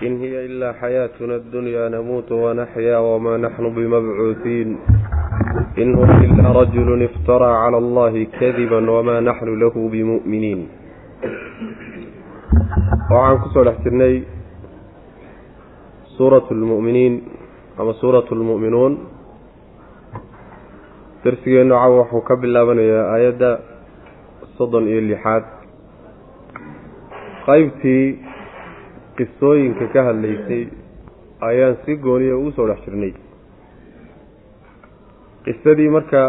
in hiya ilaa xayaatuna addunyaa namuutu wanaxyaa wamaa naxnu bimabcuuhiin in huwa ilaa rajulu iftaraa cala allahi kadiba wamaa naxnu lahu bimu'miniin waxaan ku soo dhex jirnay suuratu lmu'miniin ama suuratu lmu'minuun darsigeennu cawa wuxuu ka bilaabanayaa aayadda soddon iyo lixaad qaybtii qisooyinka ka hadlaysay ayaan si gooniya ugu soo dhex jirnay. Qisadii marka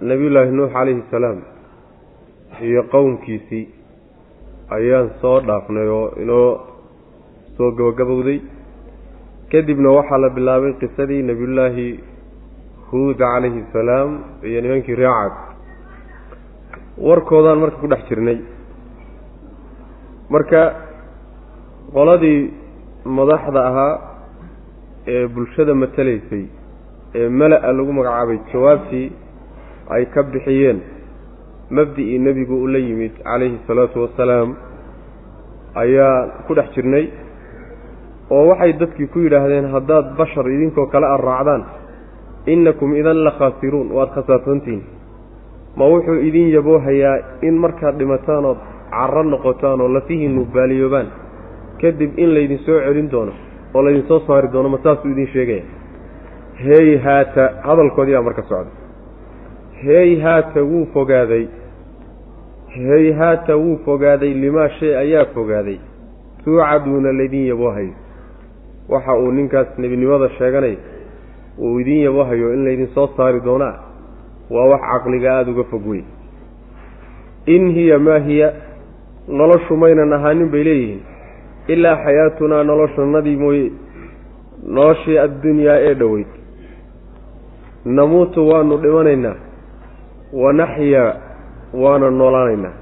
nebiyullaahi nuux calayhi salaam iyo qowmkiisii ayaan soo dhaafnay oo inoo soo gabagabowday. Kadibna waxaa la bilaabay qisadii nebiyullaahi huud calayhi salaam iyo nimankii reecad warkoodaan marka ku dhex jirnay. Marka qoladii madaxda ahaa ee bulshada matalaysay ee mala-a lagu magacaabay jawaabtii ay ka bixiyeen mabdi-ii nebigu u la yimid calayhi salaatu wasalaam ayaa ku dhex jirnay oo waxay dadkii ku yidhaahdeen haddaad bashar idinkoo kale a raacdaan innakum idan la khaasiruun waad khasaarsantihiin ma wuxuu idin yaboohayaa in markaad dhimataan ood carro noqotaan oo lafihiinnu baaliyoobaan kadib in laydin soo celin doono oo laydin soo saari doono ma saasuu idin sheegaya. Hey haata hadalkoodiibaa marka socda hey haata wuu fogaaday. Hey haata wuu fogaaday. Limaa shay ayaa fogaaday. Tuucaduuna laydin yaboohayo waxa uu ninkaas nebinimada sheeganay uu idin yaboohayo in laydin soo saari doonaa waa wax caqliga aada uga fog wey in hiya maa hiya noloshu maynan ahaanin bay leeyihiin ilaa xayaatunaa noloshanadii mooye noloshii addunyaa ee dhoweyd. Namuutu waanu dhimanaynaa wanaxyaa waana noolaanaynaa.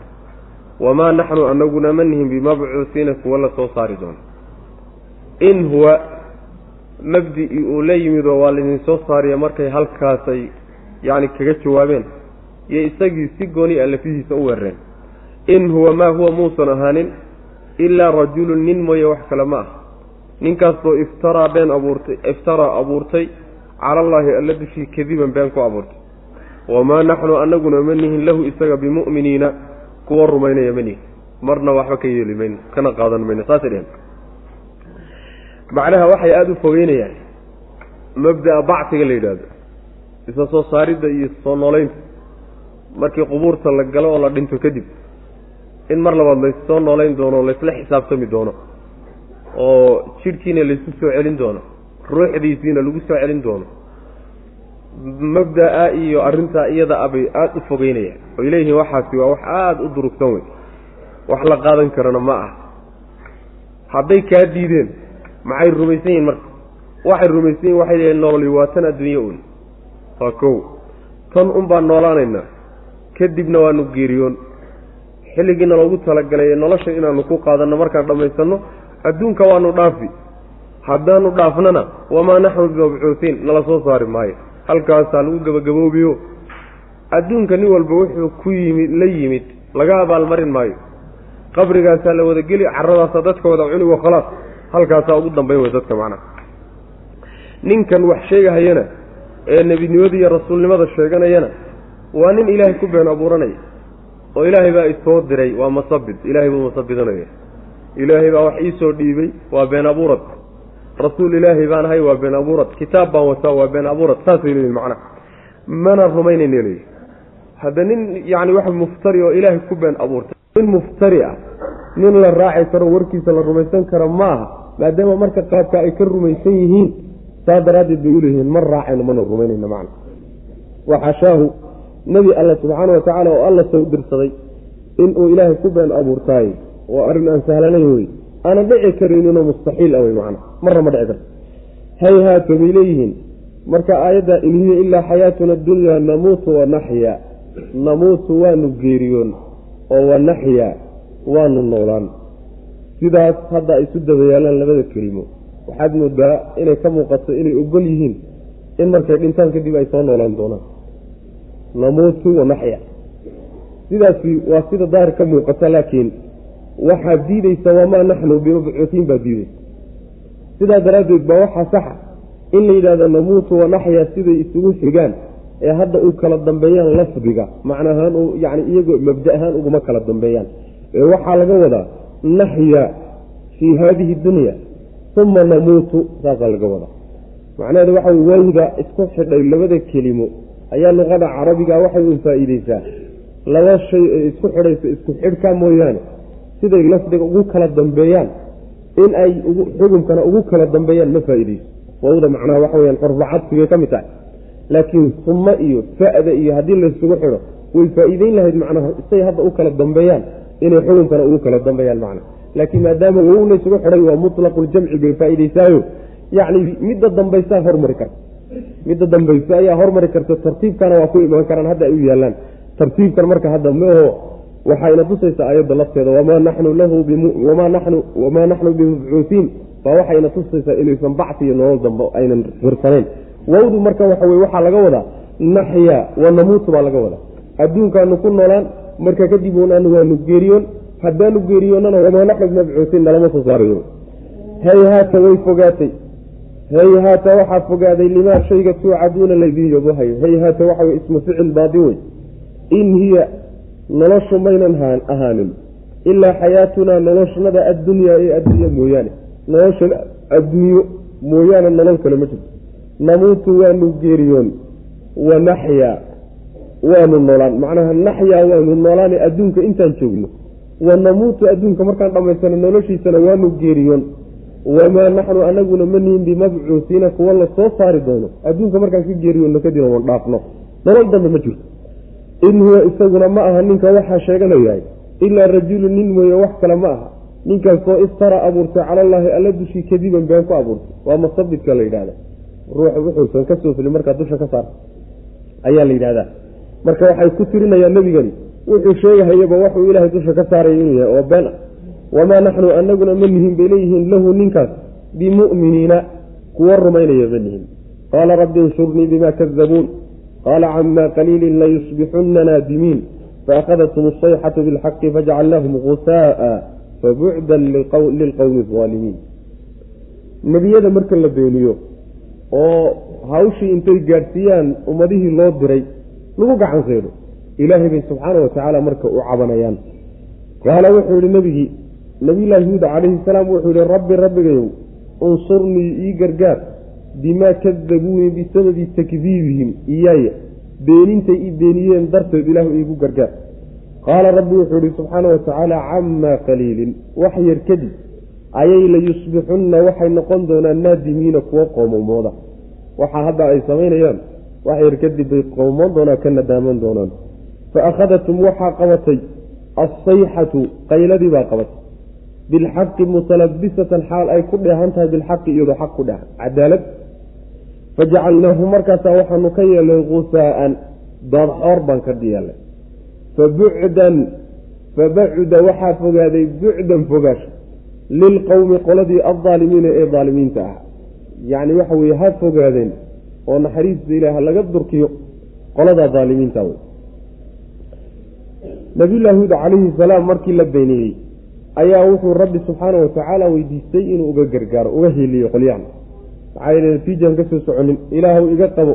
Wamaa naxnu anaguna ma nihin bimabcuusiina kuwa la soo saari doono in huwa mabdi-ii uu la yimid oo waa laydin soo saariya markay halkaasay yacni kaga jawaabeen iyo isagii si gooni a lafihiisa u weerareen. In huwa maa huwa muusan ahaanin ilaa rajulun nin mooye wax kale ma ah. Ninkaasoo iftaraa been abuurtay iftaraa abuurtay cala allaahi alla dushii kadiban been ku abuurtay. Wamaa naxnu anaguna ma nihin lahu isaga bimu'miniina kuwa rumaynaya ma nihin. Marna waxba ka yeeli mayno kana qaadan mayno saasay dheheen macnaha waxay aada u fogeynayaan. Mabda'a bacsiga la yidhaahdo. Isa soo saaridda iyo soo noolaynta. Markii qubuurta la galo oo la dhinto kadib in mar labaad laysoo noolayn doono laysla xisaabtami doono oo jidhkiina laysu soo celin doono ruuxdiisiina lagu soo celin doono mabda'a iyo arrintaa iyada abay aada u fogeynayaan oy leeyihiin waxaasi waa wax aada u durugsan wey wax la qaadan karana ma ah hadday kaa diideen maxay rumaysan yihiin marka? Waxay rumaysan yihiin waxay leeyihiin nololi waa tan adduunye un waa kow. Tan un baan noolaanaynaa kadibna waanu geeriyoon xilligiina loogu talagalay nolosha inaanu ku qaadanno markaan dhammaysanno adduunka waanu dhaafi. Haddaanu dhaafnana wamaa naxnu bimabcuusiin nala soo saari maayo. Halkaasaa lagu gebagaboobiyo. Adduunka nin walba wuxuu ku yimid la yimid laga abaalmarin maayo. Qabrigaasaa la wada geli carradaasaa dadka wada cunigo khalaas. Halkaasaa ugu dambayn wey dadka macnaha ninkan wax sheegahayana ee nebinimada iyo rasuulnimada sheeganayana waa nin ilaahay ku been abuuranaya oo ilaahay baa isoo diray waa masabid ilaahay buu masabidanaya ilaahay baa wax iisoo dhiibay waa been abuurad. Rasuul ilaahay baan ahay waa been abuurad. Kitaab baan wataa waa been abuurad. Saasay leeyihiin macnaha. Mana rumaynayna leeyihi hadda nin yacni wax muftari oo ilaahay ku been abuurtay. Nin muftari ah. Nin la raaci karo warkiisa la rumaysan karo ma aha maadaama marka qaabka ay ka rumaysan yihiin saa daraaddeed bay uleeyihiin ma raacayno mana rumaynayno macna waxashaahu nebi alla subxaana wa tacaala oo alla soo dirsaday inuu ilaahay ku been abuurtaay waa arrin aan sahlanayn wey aanan dhici karayninoo mustaxiil ah wey macna. Marna ma dhici karto hayhaato bay leeyihiin. Marka aayadda in hiya ilaa xayaatuna adunyaa namuutu wanaxya namuutu waanu geeriyoon oo wanaxya waanu noolaan. Sidaas hadda ay isu dabayaalaan labada kelimo. Waxaad moodaa inay ka muuqato inay ogol yihiin in markay dhintaan kadib ay soo noolaan doonaan namuutu wanaxya sidaasi waa sida daahir ka muuqata laakiin waxaad diideysa wamaa naxnu bimabcuusiin baad diideysa sidaa daraaddeed baa waxaa saxa in la yidhahdo namuutu wanaxyaa siday isugu xigaan ee hadda u kala dambeeyaan lafdiga macna ahaan yani iyagoo mabda ahaan uguma kala dambeeyaan. Ee waxaa laga wadaa naxya fii haadihi dunya uma namuutu saasaa laga wadaa. Macnaheedu waxa wawda isku xidhay labada kelimo ayaa luqada carabiga waxay un faa-iideysaa. Laba shay ee isku xidhayso isku xidhka mooyaane siday lafdiga ugu kala dambeeyaan. In ay xukumkana ugu kala dambeeyaan ma faa-ideyso wawda macnaha waxa weyaan xurfulcadsigay ka mid tahay. Laakiin suma iyo fa'da iyo haddii laysugu xidho way faa-iideyn lahayd macnaha say hadda u kala dambeeyaan inay xukunkana ugu kala dambeeyaan macna. Laakiin maadaama wow laysugu xidhay waa mutlaqul-jamci bay faa-iideysaayo. Yacni midda dambaysaa hormari karta midda dambaysa ayaa hormari karta tartiibkana waa ku imaan karaan hadda ay u yaalaan tartiibkan marka hadda maho waxayna tusaysaa aayadda lafteeda wamaa naxnu lahu wamaa naxnu bimabcuusiin baa waxayna tusaysaa inaysan bacsi iyo nolol dambe aynan firsanayn wawdu marka waxa waxaa laga wadaa naxya wa namuutu baa laga wadaa. Adduunkaanu ku noolaan marka kadib unaanu waanu geeriyoon haddaanu geeriyoonana wamaa naxnu bimabcuusiin nalama soo saarayo hayhaata way fogaatay hayhaata waxaa fogaaday limaa shayga tuucaduuna laydin yobohayo hayhaata waxa wey ismu ficil baadi wey in hiya noloshu maynan ahaanin. Ilaa xayaatunaa noloshnada addunyaa ee addunya mooyaane. Noloshan adduunyo mooyaane nolol kale ma jirto. Namuutu waanu geeriyoon. Wa naxyaa waanu noolaan. Macnaha naxyaa waanu noolaane adduunka intaan joogno. Wa namuutu adduunka markaan dhammaysano noloshiisana waanu geeriyoon wamaa naxnu anaguna ma nihin bimabcuusiina kuwa la soo saari doono adduunka markaan ka geeriyoonno kadibna wan dhaafno nolol dambe ma jirto in huwa isaguna ma aha ninka waxaa sheeganayahay ilaa rajulu nin mooye wax kale ma aha ninkaasoo iftara abuurtay calallaahi alla dushii kadiban been ku abuurtay waa masabidka la yidhahda ruuxa wuxuusan ka soo filin markaa dusha ka saarta ayaa la yidhahdaa marka waxay ku tirinayaan nebigani wuxuu sheegahayaba waxuu ilaahay dusha ka saaraya inuu yahay oo been ah wamaa naxnu anaguna ma nihin bay leeyihiin lahu ninkaas bimu'miniina kuwa rumaynaya ma nihin qaala rabbi inshurnii bima kadabuun qaala cama qaliilin layusbixunna naadimiin faakhadathm asayxatu bilxaqi fajcalnaahum gusaaa fabucdan lilqowmi aalimiin nebiyada marka la beeniyo oo hawshii intay gaadhsiiyaan ummadihii loo diray lagu gacan seedho ilaahay bay subxaana wa tacaala marka u cabanayaan qaala wuxuu yihi nebigii nabiyllaahi huuda calayhi salaam wuxuu yihi rabbi rabbigayow unsurnii ii gargaar bimaa kadabuunii bisababi takdiibihim iyaaya beenintay i beeniyeen darteed ilaahu iigu gargaar. Qaala rabbi wuxuu yihi subxaana wa tacaala camaa qaliilin wax yar kadib ayay la yusbixunna waxay noqon doonaan naadimiina kuwo qoomamooda waxaa hadda ay samaynayaan wax yar kadib bay qoomoon doonaan ka nadaaman doonaan. Fa akhadatum waxaa qabatay alsayxatu qayladii baa qabatay bilxaqi mutalabisatan xaal ay ku dheehan tahay bilxaqi iyadoo xaq ku dheehan cadaalad fajacalnaahu markaasaa waxaanu ka yeelnay gusaaan daadxoor baan ka yeelnay fabucdan fabacuda waxaa fogaaday bucdan fogaasha lilqowmi qoladii aldaalimiina ee daalimiinta ah yacni waxa weye ha fogaadeen oo naxariista ilaah laga durkiyo qoladaa daalimiinta wey nabiyullaahi huud calayhi salaam markii la beeniyey ayaa wuxuu rabbi subxaana wa tacaala weydiistay inuu uga gargaaro uga heliyo qolyahan maxaa yeele natiijaan ka soo soconin ilaahu iga qabo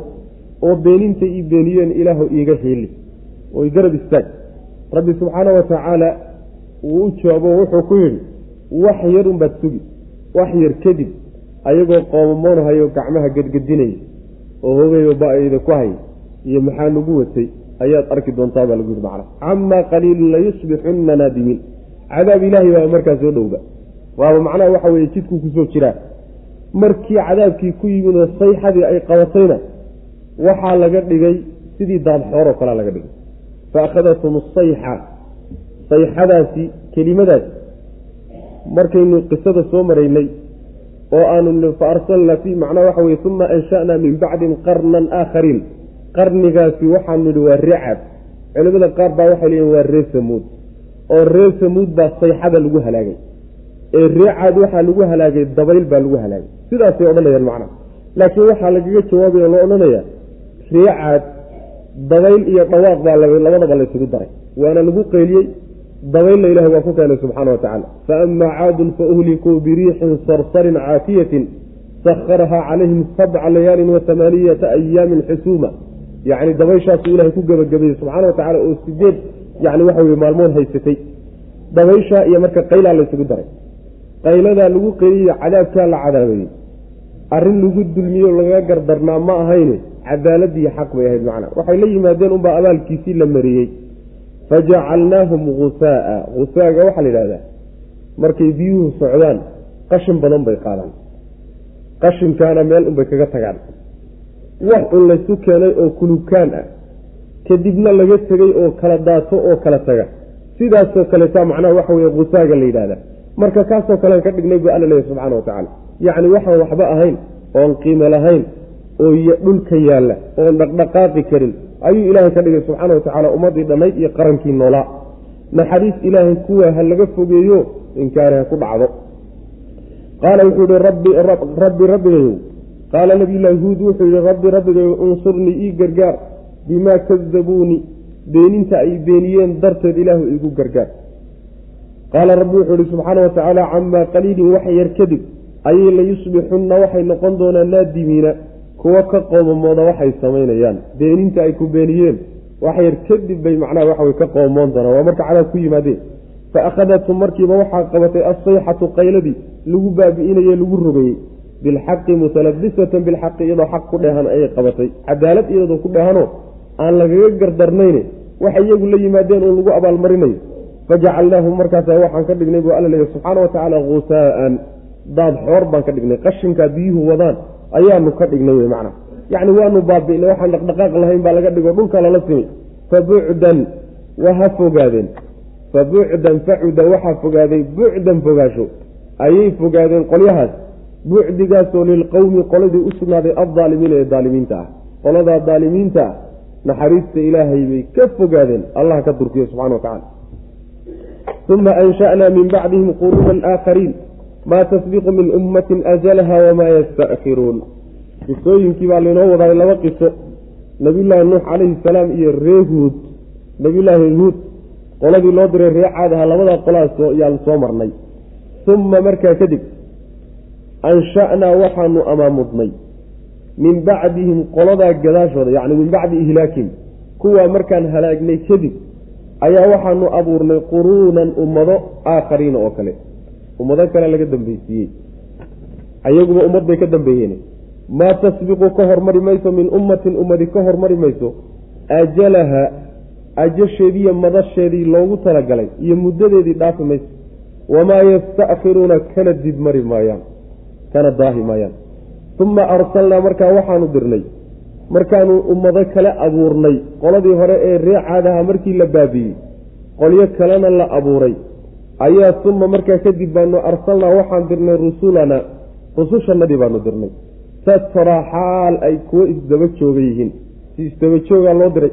oo beenintay ii beeniyeen ilaahu iiga heli oo igarab istaag. Rabbi subxaana wa tacaala wuu u jawaabo wuxuu ku yidhi wax yar unbaad sugi wax yar kadib ayagoo qoomamoonahayo gacmaha gedgedinaya oo hogayo ba'ayda ku hay iyo maxaa nagu watay ayaad arki doontaa baa lagu yidhi macna camaa qaliilin layusbixunna naadimiin cadaab ilaahay baa markaa soo dhowba waaba macnaha waxa weye jidkuu ku soo jiraa. Markii cadaabkii ku yimid oo sayxadii ay qabatayna waxaa laga dhigay sidii daadxooroo kalea laga dhigay. Fa akhadathum asayxa sayxadaasi kelimadaasi markaynu qisada soo maraynay oo aanu fa arsalnaa fi macnaa waxa weye uma ansha'naa min bacdin qarnan aakhariin qarnigaasi waxaanu nidhi waa recab culimada qaar baa waxay leeyihiin waa ree samuud oo reer samuud baa sayxada lagu halaagay. Ee reecaad waxaa lagu halaagay dabayl baa lagu halaagay. Sidaasay odhanayaan macnaha laakiin waxaa lagaga jawaabaya loo odhanayaa reecaad dabayl iyo dhawaaq baa labadaba laysugu daray. Waana lagu qeyliyey dabaylna ilahay waa ku keenay subxaana wa tacaala. Faama caadun fauhlikuu biriixin sarsarin caatiyatin sakharahaa calayhim sabca layaalin wa amaaniyata ayaamin xusuuma. Yacni dabayshaasuu ilahay ku gebagabeeyey subxaana wa tacala oo sideed yani waxa weye maalmood haysatay. Dabayshaa iyo marka qaylaa laysugu daray. Qayladaa lagu qeliyo cadaabkaa la cadaabayey arrin lagu dulmiyo lagaga gardarnaa ma ahayne cadaaladii xaq bay ahayd macnaa. Waxay la yimaadeen unbaa abaalkiisii la mariyey. Fajacalnaahum gusaaa. Gusaaga waxaa la yidhahdaa markay biyuhu socdaan qashin badan bay qaadaan. Qashinkaana meel unbay kaga tagaan. Wax un laysu keenay oo kulukaan ah kadibna laga tegey oo kala daato oo kala taga. Sidaasoo kaleeta macnaha waxa weye gusaaga la yidhahda marka kaasoo kalean ka dhignay bu alla leeyahy subxana wa tacaala. Yacni waxaan waxba ahayn oon qiimo lahayn oo dhulka yaalla oon dhaqdhaqaaqi karin ayuu ilaahay ka dhigay subxaana wa tacaala ummaddii dhannayd iyo qarankii noolaa. Naxariis ilaahay kuwa ha laga fogeeyo inkaari ha ku dhacdo. Qaala wuxuu yihi rabbi rabbigayow. Qaala nabiyullaahi huud wuxuu yihi rabbi rabbigayow unsurnii ii gargaar bimaa kadabuuni beeninta ay beeniyeen darteed ilaahu iigu gargaar. Qaala rabbi wuxuu ihi subxaana wa tacaala camaa qaliilin wax yar kadib ayay la yusbixunna waxay noqon doonaan naadimiina kuwo ka qoomamooda waxay samaynayaan. Beeninta ay ku beeniyeen wax yar kadib bay macnaha waxawey ka qoomoon doonaan waa marka cadaab ku yimaadeen. Fa akhadathum markiiba waxaa qabatay assayxatu qayladii lagu baabi'inaye lagu rogayey bilxaqi mutalabisatan bilxaqi iyadoo xaq ku dheehan ayay qabatay. Cadaalad iyadoo ku dheehanoo aan lagaga gardarnayne waxay iyagu la yimaadeen uun lagu abaalmarinayo. Fajacalnaahum markaasa waxaan ka dhignay buu alla leeya subxaana wa tacaala gusaa'an daad xoor baan ka dhignay qashinkaa biyuhu wadaan ayaanu ka dhignay wey macnaha. Yacni waanu baabi'nay waxaan dhaqdhaqaaq lahayn baa laga dhigo dhulka lala simay fa bucdan waha fogaadeen. Fa bucdan facuda waxaa fogaaday bucdan fogaasho. Ayay fogaadeen qolyahaas. Bucdigaasoo lilqowmi qoladii u sugnaaday addaalimiina ee daalimiinta ah. Qoladaa daalimiinta ah naxariista ilaahay bay ka fogaadeen. Allah ka durkiyo subxana wa tacala uma ansha'naa min bacdihim quruunan aakhariin maa tasbiqu min ummatin ajalaha wamaa yasta'khiruun qisooyinkii baa laynoo wadaay laba qiso. Nabiyullaahi nuux calayhi salaam iyo ree huud. Nabiyullaahi huud qoladii loo diray ree caad aha labadaa qolaas yaan soo marnay. Uma markaa kadib ansha'naa waxaanu amaamudnay min bacdihim qoladaa gadaashooda yacni min bacdi ihlaakihim. Kuwaa markaan halaagnay kadib ayaa waxaanu abuurnay quruunan ummado aakhariina oo kale. Ummado kale laga dambeysiiyey ayaguba ummad bay ka dambeeyeen. Maa tasbiqu ka hormari mayso min ummatin ummadi ka hormari mayso. Ajalaha ajasheediiyo madasheedii loogu talagalay iyo muddadeedii dhaafi mayso. Wamaa yasta'khiruuna kana dib mari maayaan kana daahi maayaan uma arsalnaa markaa waxaanu dirnay. Markaanu ummado kale abuurnay. Qoladii hore ee ree caadaha markii la baabiiyey qolyo kalena la abuuray. Ayaa uma markaa kadib baanu arsalnaa waxaan dirnay rusulana. Rusushannadii baanu dirnay. Tatraa xaal ay kuwo isdaba jooga yihiin. Si isdaba joogaa loo diray.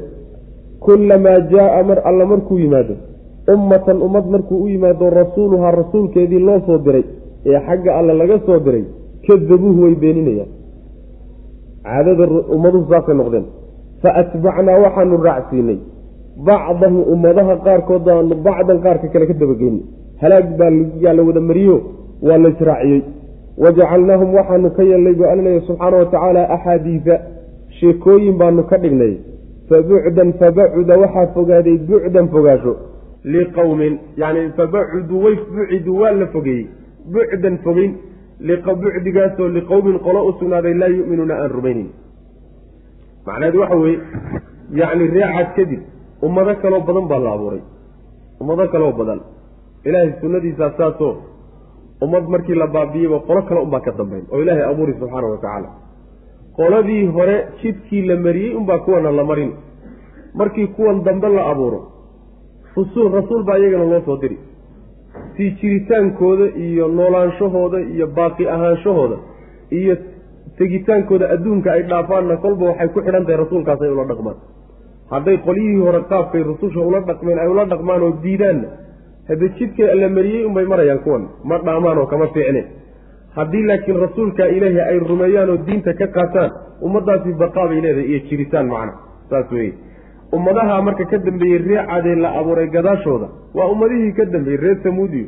Kullamaa jaaa mar alla markuu yimaado. Ummatan ummad markuu u yimaado rasuuluhaa rasuulkeedii loo soo diray. Ee xagga alle laga soo diray kadabuuhu way beeninayaan. Caadada ummaduhu saasay noqdeen. Fa atbacnaa waxaanu raacsiinay. Bacdahu ummadaha qaarkood baanu bacdan qaarka kale ka dabageynay halaag baa yaa la wada mariyo waa la wajacalnaahum waxaanu ka yeelnay buu alla leeya subxaana wa tacaala axaadiisa sheekooyin baanu ka dhignay. Fa bucdan fabacuda waxaa fogaaday bucdan fogaasho. Liqowmin yani fabacudu way bucidu waa la fogeeyey bucdan fogeyn bucdigaasoo liqowmin qolo u sugnaaday laa yuminuuna aan rumaynin. Macnaheedu waxa weeye yacni reecaad kadib ummado kaloo badan baa la abuuray. Ummado kaloo badan. Ilaahay sunnadiisaa saasoo ummad markii la baabiyeyba qolo kale unbaa ka dambayn oo ilaahay abuuri subxaana wa tacaala. Qoladii hore jidkii la mariyey unbaa kuwana la marin. Markii kuwan dambe la abuuro rusuul rasuul baa iyagana loo soo diri sii jiritaankooda iyo noolaanshahooda iyo baaqi ahaanshahooda iyo tegitaankooda adduunka ay dhaafaanna kolba waxay ku xidhan tahay rasuulkaas ay ula dhaqmaan. Hadday qolyihii hore qaabkay rususha ula dhaqmeen ay ula dhaqmaan oo diidaanna hadde jidkay alla mariyey unbay marayaan kuwan ma dhaamaan oo kama fiicneen haddii laakiin rasuulkaa ilaahi ay rumeeyaan oo diinta ka qaataan ummaddaasi baqaa leedahay iyo jiritaan macna saas weye ummadaha marka ka dambeeyey ree caadee la abuuray gadaashooda. Waa ummadihii ka dambeeyey reer tamuud iyo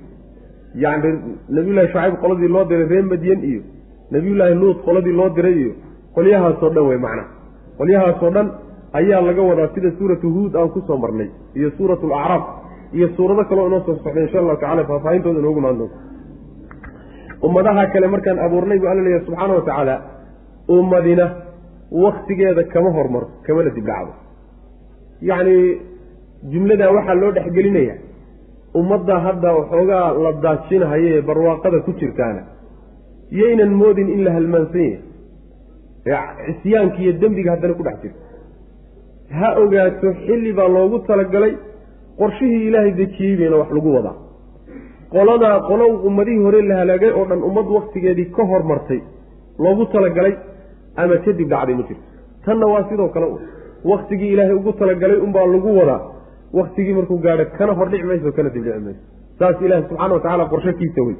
yacni nabiyullahi shucayb qoladii loo diray reer madyan iyo nabiyullaahi luut qoladii loo diray iyo qolyahaasoo dhan wey macnaha qolyahaasoo dhan ayaa laga wadaa sida suuratu huud aan ku soo marnay iyo suuratu alacraaf iyo suurado kaleo inoo soo socday insha allahu tacala faahfaahintooda inoogu imaan doonto. Ummadaha kale markaan abuurnay buu alla leeyahay subxaana wa tacaala ummadina waktigeeda kama hormarto kamana dibdhacdo yacni jumladaa waxaa loo dhexgelinaya. Ummadda hadda waxoogaa la daajinahaye ee barwaaqada ku jirtaana yaynan moodin in la halmaansan yahay cisyaanka iyo dembiga haddana ku dhex jirto ha ogaato xilli baa loogu talagalay qorshihii ilaahay dejiyey bayna wax lagu wadaa. Qoladaa qolo ummadihii hore la halaagay oo dhan ummad waktigeedii ka hormartay loogu talagalay ama kadib dhacday ma jirto. Tanna waa sidoo kale u waktigii ilaahay ugu talagalay unbaa lagu wadaa waktigii markuu gaadho kana hordhici mayso kana dibdhici mayso. Saas ilaahi subxana wa tacala qorshakiisa wey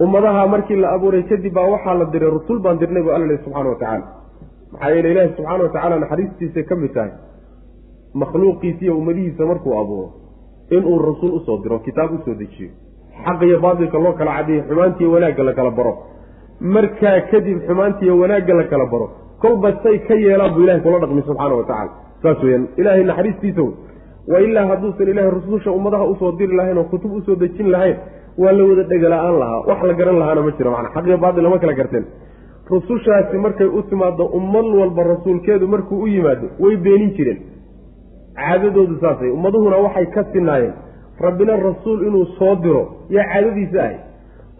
ummadaha markii la abuuray kadib baa waxaa la diray rusul baan dirnay bu alla subxana wa tacaala maxaa yeele ilaahi subxaana wa tacaala naxariistiisay ka mid tahay. Makhluuqiisa iyo ummadihiisa markuu abuuro inuu rasuul u soo diro kitaab u soo dejiyo xaq iyo baatilka loo kala cadiyo xumaantiiyo wanaagga la kala baro. Markaa kadib xumaantiiyo wanaagga la kala baro kolba say ka yeelaan buu ilahay kula dhaqmi subxaana wa tacala saas weyaan ilaahay naxariistiisa wey wa ilaa hadduusan ilaahay rususha ummadaha u soo diri lahayn oo kutub u soo dejin lahayn waa la wada dhegala-aan lahaa wax la garan lahaana ma jiro macana xaq iyo baatil lama kala garteen. Rusushaasi markay u timaado ummad walba rasuulkeedu markuu u yimaado way beenin jireen. Caadadoodu saasay ummaduhuna waxay ka sinaayeen rabbina rasuul inuu soo diro yaa caadadiisa ahay.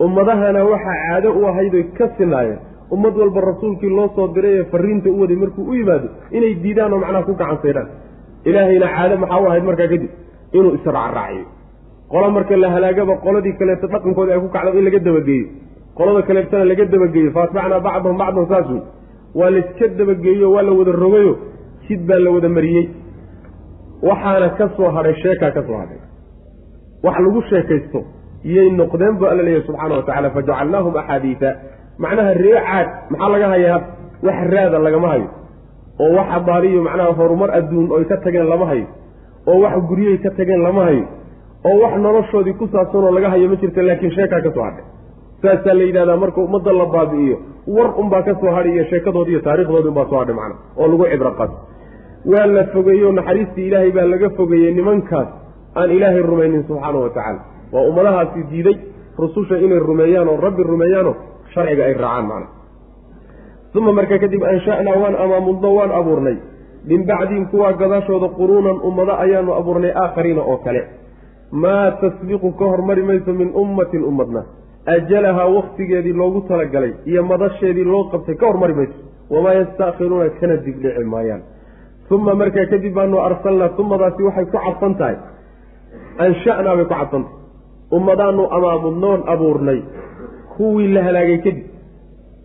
Ummadahana waxaa caado u ahayd oy ka sinaayeen ummad walba rasuulkii loo soo diray ee fariinta u waday markuu u yimaado inay diidaan oo macnaha ku gacan saydhaan ilaahayna caado maxaa u ahayd markaa kadib? Inuu israacraaciyo qola marka la halaagaba qoladii kaleeto dhaqankooda ay ku kacdo in laga dabageeyo. Qolada kaleetona laga dabageeyo. Faatbacnaa bacdahum bacdan saas wey waa layska dabageeyo waa la wada rogayo. Jid baa la wada mariyey. Waxaana ka soo hadhay sheekaa ka soo hadhay. Wax lagu sheekaysto iyay noqdeen bu alla leeyahy subxaana wa tacala fajacalnaahum axaadiida macnaha ree caad maxaa laga hayaa? Wax raada lagama hayo. Oo wax abaariyo macnaha horumar adduun oy ka tageen lama hayo. Oo wax guryoy ka tageen lama hayo. Oo wax noloshoodii ku saabsanoo laga hayo ma jirta laakiin sheekaa ka soo hadhay saasaa la yidhahdaa marka ummadda la baabi'iyo. War unbaa ka soo hadhay iyo sheekadoodi iyo taarikhdoodi unbaa soo hadhay macna oo lagu cibro qaato waa la fogeeyo naxariistii ilaahay baa laga fogeeyey nimankaas aan ilaahay rumaynin subxaana wa tacaala waa ummadahaasi diiday rususha inay rumeeyaan oo rabbi rumeeyaanoo sharciga ay raacaan macna. Uma markaa kadib ansha'naa waan amaamudno waan abuurnay. Min bacdihim kuwaa gadaashooda quruunan ummado ayaanu abuurnay aakhariina oo kale. Maa tasbiqu ka hormari mayso min ummatin ummadna. Ajalahaa waktigeedii loogu talagalay iyo madasheedii loo qabtay ka hormari mayso. Wamaa yastaakhiruuna kana dibdhici maayaan. Uma markaa kadib baanu arsalnaa umadaasi waxay ku cadfan tahay. Ansha'naa bay ku cadfan tahay. Ummadaanu amaamudnoon abuurnay kuwii la halaagay kadib.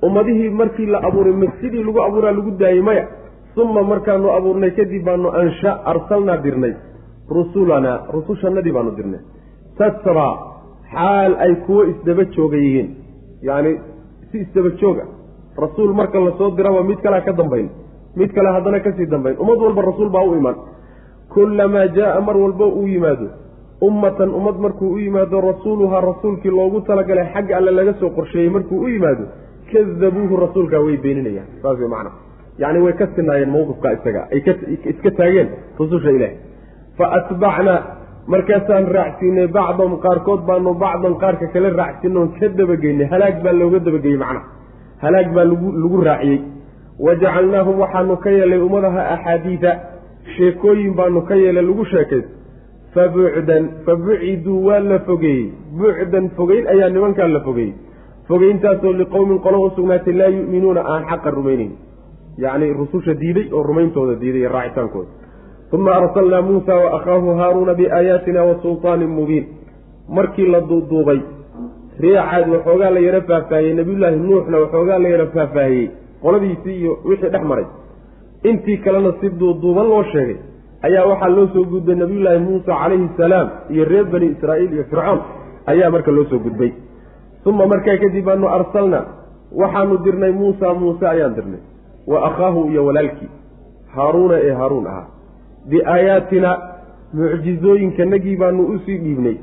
Ummadihii markii la abuuray ma sidii lagu abuuraa lagu daayey maya uma markaanu abuurnay kadib baanu ansha arsalnaa dirnay. Rusulanaa rusushannadii baanu dirnay. Tasraa xaal ay kuwo isdaba jooga yihiin. Yacni si isdaba jooga. Rasuul marka la soo diraba mid kalea ka dambayn. Mid kale haddana ka sii dambayn. Ummad walba rasuul baa u iman kullamaa jaa mar walba uu yimaado ummatan ummad markuu u yimaado rasuuluhaa rasuulkii loogu talagalay xagga alle laga soo qorsheeyey markuu u yimaado kadabuuhu rasuulkaa way beeninayaan. Saas wey macana yacni way ka sinaayeen mawqifkaa isaga. Ay iska taageen rususha ilaah fa atbacnaa markaasaan raacsiinay bacdahum qaarkood baanu bacdan qaarka kale raacsiinoon ka dabageynay. Halaag baa looga dabageeyey macnaha. Halaag baa lagu lagu raaciyey. Wajacalnaahum waxaanu ka yeelay ummadaha axaadiida. Sheekooyin baanu ka yeelay lagu sheekaysto fa bucdan fa buciduu waa la fogeeyey bucdan fogeyn ayaa nimankaa la fogeeyey fogeyntaasoo liqowmin qolo u sugnaatay laa yu'minuuna aan xaqa rumayneyn yacni rususha diiday oo rumayntooda diiday iyo raacitaankooda uma arsalnaa muusa wa akhaahu haaruuna biaayaatina wa sulطaanin mubiin markii la duuduubay reecaad waxoogaa la yaro faahfaahiyey nebiyullaahi nuuxna waxoogaa la yaro faahfaahiyey qoladiisii iyo wixii dhex maray intii kalena si duuduuban loo sheegay ayaa waxaa loo soo gudbay nebiyullaahi muusa calayhi salaam iyo reer bani israa'iil iyo fircoon ayaa marka loo soo gudbay. Uma markaa kadib baanu arsalna waxaanu dirnay muusa muuse ayaan dirnay wa akhaahu iyo walaalkii haaruuna ee haaruun ahaa. Biaayaatina mucjizooyinkanagii baanu u sii dhiibnay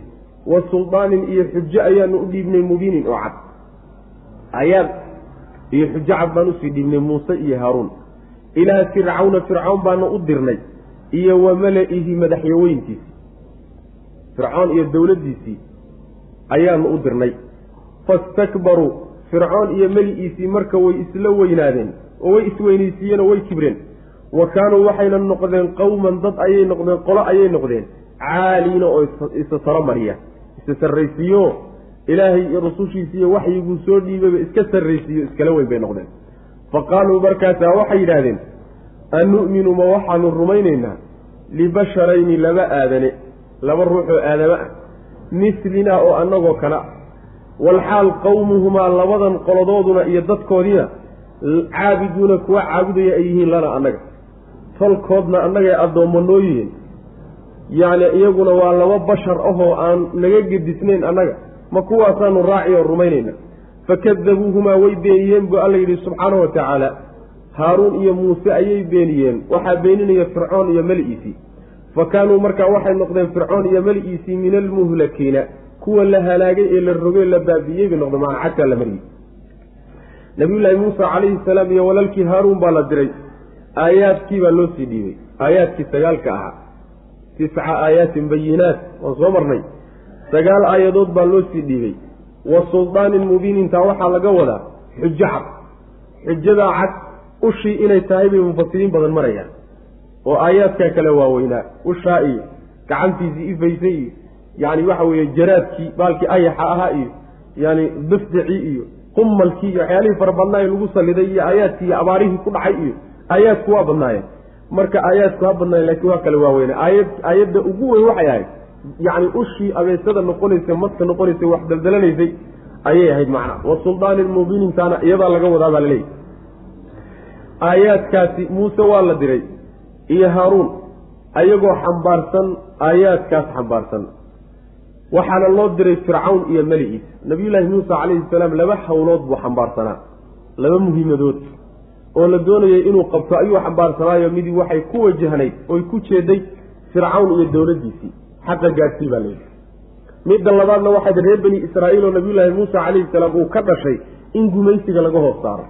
wa suldaanin iyo xujo ayaanu u dhiibnay mubiinin oo cad. Aayaad iyo xujo cad baan u sii dhiibnay muuse iyo haaruun. Ilaa fircawna fircawn baanu u dirnay iyo wa mala-ihi madaxyaweyntiisii fircoon iyo dowladdiisii ayaanu u dirnay. Fastakbaruu fircoon iyo meli-iisii marka way isla weynaadeen oo way isweynaysiiyeen oo way kibreen. Wa kaanuu waxayna noqdeen qowman dad ayay noqdeen qolo ayay noqdeen. Caaliina oo isa saro mariya. Isa sarraysiiyo. Ilaahay iyo rasushiisa iyo waxyiguu soo dhiibaba iska sarraysiiyo iskala weyn bay noqdeen. Fa qaaluu markaasaa waxay yidhaahdeen anu'minu ma waxaanu rumaynaynaa libasharayni laba aadane laba ruuxoo aadamo ah mislinaa oo annagoo kale walxaal qowmuhumaa labadan qolodooduna iyo dadkoodiina caabiduuna kuwa caabudaya ay yihiin lana annaga. Tolkoodna annagay addoommo noo yihiin yacni iyaguna waa laba bashar ahoo aan naga gedisnayn annaga ma kuwaasaanu raaci oo rumaynayna fakadabuuhumaa way beeniyeen buu alla yidhi subxaanahu wa tacaala haaruun iyo muuse ayay beeniyeen. Waxaa beeninaya fircoon iyo meli-iisii fa kaanuu markaa waxay noqdeen fircoon iyo meli-iisii min almuhlakiina kuwa la halaagay ee la rogay la baabi'iyey bay noqdeen macaa cagtaa la mariyey nabiyullaahi muusa calayhi salaam iyo walaalkii haaruun baa la diray. Aayaadkii baa loo sii dhiibay. Aayaadkii sagaalka ahaa. Tisca aayaatin bayinaat waan soo marnay. Sagaal aayadood baa loo sii dhiibay. Wa suldaanin mubiin intaa waxaa laga wadaa xujo cad xujadaa cad ushii inay tahay bay mufasiriin badan marayaan. oo aayaadkaa kale waaweynaa ushaa iyo gacantiisii ifaysay iyo yacni waxa weeye jaraadkii baalkii ayaxa ahaa iyo yani dafdacii iyo qumalkii iyo waxyaalihii fara badnaaye lagu saliday iyo aayaadkii iyo abaarihii ku dhacay iyo aayaadku waa badnaayeen marka aayaadku ha badnaayen lakiin waa kale waaweyne aayad aayadda ugu weyn waxay ahayd yacni ushii abeesada noqonaysa madka noqonaysa wax daldalanaysay ayay ahayd macna wa suldaanin mubiinintaana iyadaa laga wadaa baa laleeyahy aayaadkaasi muuse waa la diray iyo haaruun ayagoo xambaarsan aayaadkaas xambaarsan. waxaana loo diray fircawn iyo meligiis nabiyullaahi muuse calayhi salaam laba hawlood buu xambaarsanaa. laba muhiimadood. oo la doonayay inuu qabto ayuu xambaarsanaayo midii waxay ku wajahnayd oy ku jeeday fircawn iyo dowladdiisii xaqa gaadhsii baa layidhi midda labaadna waxayd reer bani israa'iil oo nabiyullaahi muuse calayhi salaam uu ka dhashay in gumaysiga laga hoos saaro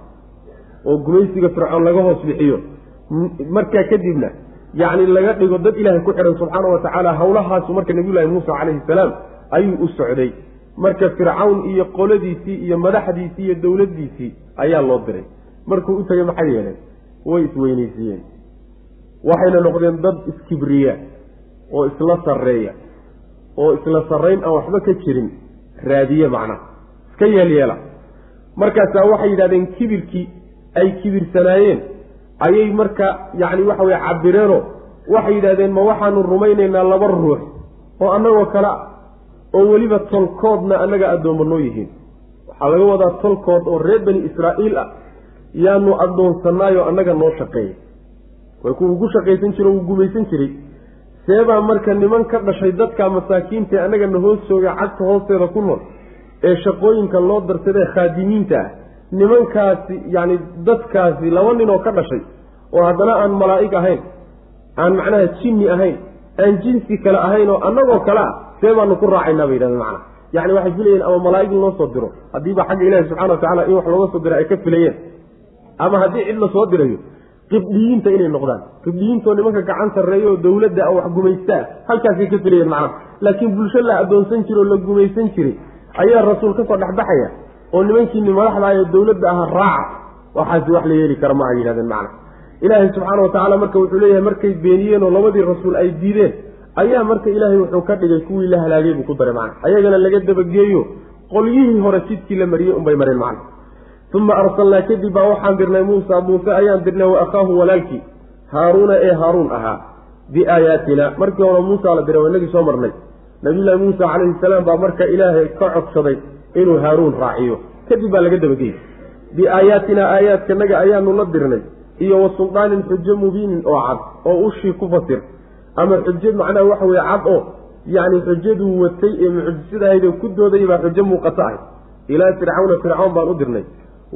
oo gumaysiga fircoon laga hoos bixiyo. Markaa kadibna yacni laga dhigo dad ilaahay ku xidhan subxaana wa tacaala hawlahaasu marka nabiyullaahi muuse calayhi salaam ayuu u socday. Marka fircawn iyo qoladiisii iyo madaxdiisii iyo dowladdiisii ayaa loo diray. Markuu u tegay maxay yeeleen? Way isweynaysiiyeen. Waxayna noqdeen dad iskibriya oo isla sarreeya oo isla sarrayn aan waxba ka jirin. Raadiye macnaha iska yeelyeela markaasaa waxay yidhahdeen kibirkii ay kibirsanaayeen ayay marka yacni waxa weye cabireenoo waxay yidhahdeen ma waxaanu rumaynaynaa laba ruux oo annagoo kale ah oo weliba tolkoodna annaga addoommo noo yihiin. Waxaa laga wadaa tolkood oo reer bani israa'iil ah yaanu addoonsanaayoo annaga noo shaqeeya way kuwa ugu shaqaysan jiro uu gumaysan jiray. Seebaa marka niman ka dhashay dadka masaakiintae annagana hoos jooga cagta hoosteeda ku nool ee shaqooyinka loo darsadee khaadimiinta ah nimankaasi yacni dadkaasi laba nin oo ka dhashay oo haddana aan malaa'ig ahayn aan macnaha jinni ahayn aan jinsi kale ahayn oo annagoo kale ah see baanu ku raacaynaa bay yidhahdeen macnaha yacni waxay filayeen ama malaa'ig in loo soo diro haddiiba xagga ilaahi subxana wa tacala in wax looga soo dira ay ka filayeen ama haddii cid la soo dirayo qibdhiyiinta inay noqdaan qibdhiyiintoo nimanka gacan sarreeya oo dowladda a wax gumaystaa halkaasay ka filayeen macnaha laakiin bulsho la addoonsan jiro oo la gumaysan jiray ayaa rasuul ka soo dhexbaxaya oo nimankiini madaxda ee dowladda aha raaca waxaasi wax la yeeli kara ma ay yidhahdeen macna. Ilaahay subxaana wa tacaala marka wuxuu leeyahay markay beeniyeen oo labadii rasuul ay diideen ayaa marka ilaahay wuxuu ka dhigay kuwii la halaagay buu ku daray macna. Ayagana laga dabageeyo qolyihii hore jidkii la mariyey unbay mareen macna. Uma arsalnaa kadib baa waxaan dirnay muusa muuse ayaan dirnay wa akhaahu walaalkii haaruuna ee haaruun ahaa biaayaatina markii hore muusa la diray waa inagii soo marnay. Nabiyullaahi muusa calayhi salaam baa marka ilaahay ka codsaday inuu haaruun raaciyo. Kadib baa laga dabageyey biaayaatinaa aayaadkanaga ayaanu la dirnay. Iyo wa suldaanin xujo mubiinin oo cad oo ushii ku fasir. Ama xujo macnaha waxa weye cad oo yacni xujaduu watay ee mucjisadahaydee ku doodayay baa xujo muuqato ahay. Ilaa fircawna fircawn baan u dirnay.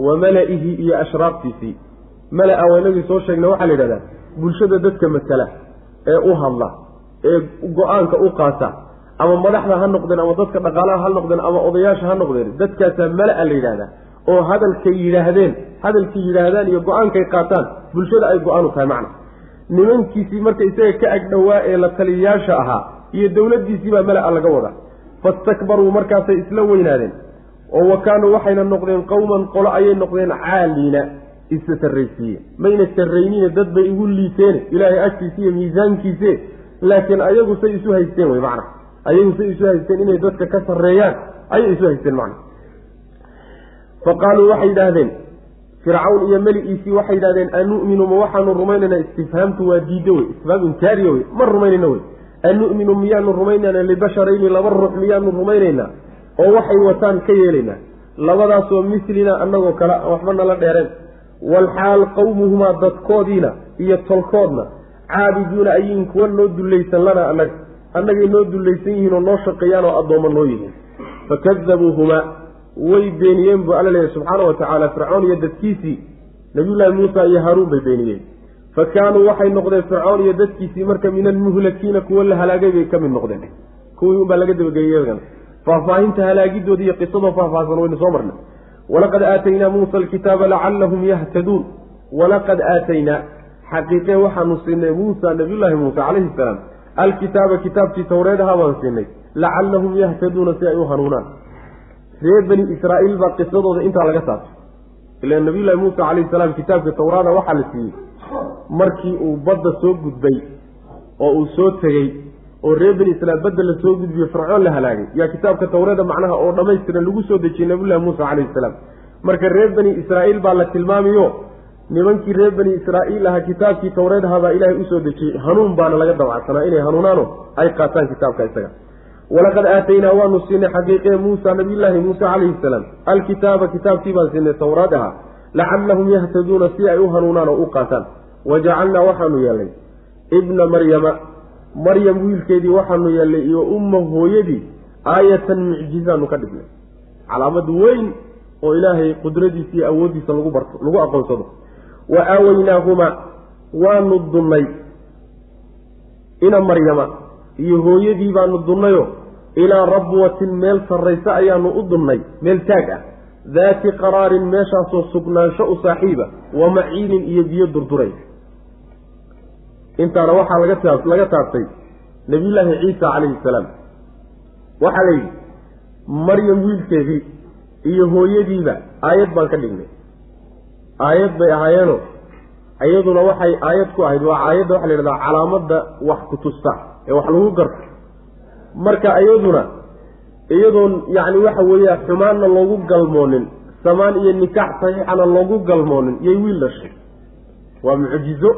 Wa mala-ihi iyo ashraaftiisii mala-a waa inagii soo sheegnay waxaa la yidhahdaa bulshada dadka masala ee u hadla ee go'aanka u qaata ama madaxda ha noqdeen ama dadka dhaqaalaha ha noqdeen ama odayaasha ha noqdeen dadkaasaa mala-a la yidhahdaa oo hadalkay yidhaahdeen hadalkay yidhaahdaan iyo go'aankay qaataan bulshada ay go'aan u tahay macna. Nimankiisii marka isaga ka agdhowaa ee la taliyayaasha ahaa iyo dowladdiisii baa mala-a laga wadaa. Fastakbaruu markaasay isla weynaadeen oo wa kaanuu waxayna noqdeen qowman qolo ayay noqdeen caaliina isa sarraysiiye. Mayna sarraynine dad bay igu liiteene ilaahay agtiisa iyo miisaankiise laakiin ayagu say isu haysteen wey macna ayagu say isu haysteen inay dadka ka sarreeyaan. Ayay isu haysteen macna. Fa qaaluu waxay yidhaahdeen fircawn iyo meligiisii waxay yidhahdeen anu'minu ma waxaanu rumaynaynaa istifhaamtu waa diiddo wey. Istifhaam inkaariya wey. Ma rumaynayna wey. Anu'minu miyaanu rumaynaynaa libasharayni laba ruux miyaanu rumaynaynaa oo waxay wataan ka yeelaynaa labadaasoo mislina annagoo kale waxba nala dheereen walxaal qowmuhumaa dadkoodiina iyo tolkoodna caabiduuna ayiin kuwa noo dullaysan lana annaga annagay noo dullaysan yihiin oo noo shaqeeyaan oo addoomma noo yihiin. Fakadabuuhumaa way beeniyeen buu alla leeyahy subxaana wa tacaala fircoon iyo dadkiisii nabiyullaahi muusa iyo haaruun bay beeniyeen. Fa kaanuu waxay noqdeen fircoon iyo dadkiisii marka min almuhlakiina kuwa la halaagay bay ka mid noqdeen. Kuwii unbaa laga dabageeyey iyagana faahfaahinta halaagidoodii iyo qisadoo faahfaahsan waynu soo marnay. Walaqad aataynaa muusa alkitaaba lacallahum yahtaduun. Walaqad aataynaa xaqiiqee waxaanu siinay muusa nabiyullaahi muusa calayhi salaam alkitaaba kitaabkii tawreedaha baan siinay. Lacallahum yahtaduuna si ay u hanuunaan. Reer bani israa'iil baa qisadooda intaa laga saartay. Ila nabiyullahi muusa calayhi salaam kitaabka tawraada waxaa la siiyey. Markii uu badda soo gudbay oo uu soo tegey oo reer bani israiil badda la soo gudbiyo fircoon la halaagay. Yaa kitaabka tawreeda macnaha oo dhammaystiran lagu soo dejiyey nabiyullahi muusa calayhi salaam. Marka reer bani israa'iil baa la tilmaamayo nimankii reer bani israa'iil ahaa kitaabkii tawreed ahaa baa ilaahay u soo dejiyey. Hanuun baana laga dabacsanaa inay hanuunaano ay qaataan kitaabka isaga. Walaqad aataynaa waanu siinay xaqiiqee muusa nabiyullaahi muuse calayhi salaam. Alkitaaba kitaabkii baan siinay tawraad ahaa. Lacallahum yahtaduuna si ay u hanuunaan oo u qaataan. Wajacalnaa waxaanu yeelnay ibna maryama. Maryam wiilkeedii waxaanu yeelnay iyo umma hooyadii aayatan mucjizaanu ka dhignay. Calaamad weyn oo ilaahay qudradiisa iyo awooddiisa lagu barto lagu aqoonsado wa aawaynaahumaa waanu dunnay ina maryama iyo hooyadii baanu dunnayo ilaa rabwatin meel sarraysa ayaanu u dunnay meel taag ah daati qaraarin meeshaasoo sugnaansho u saaxiiba wa maciinin iyo biyo durduray intaana waxaa laga taabtay nabiyullaahi ciisa calayhi salaam waxaa la yidhi maryam wiilkeedii iyo hooyadiiba aayad baan ka dhignay aayad bay ahaayeeno iyaduna waxay aayad ku ahayd waa aayadda waxa la yidhahdaa calaamadda wax ku tusta ee wax lagu garto. Marka iyaduna iyadoon yacni waxa weeya xumaanna loogu galmoonin samaan iyo nikaax saxiixana loogu galmoonin yay wiil dhashay waa mucjizo.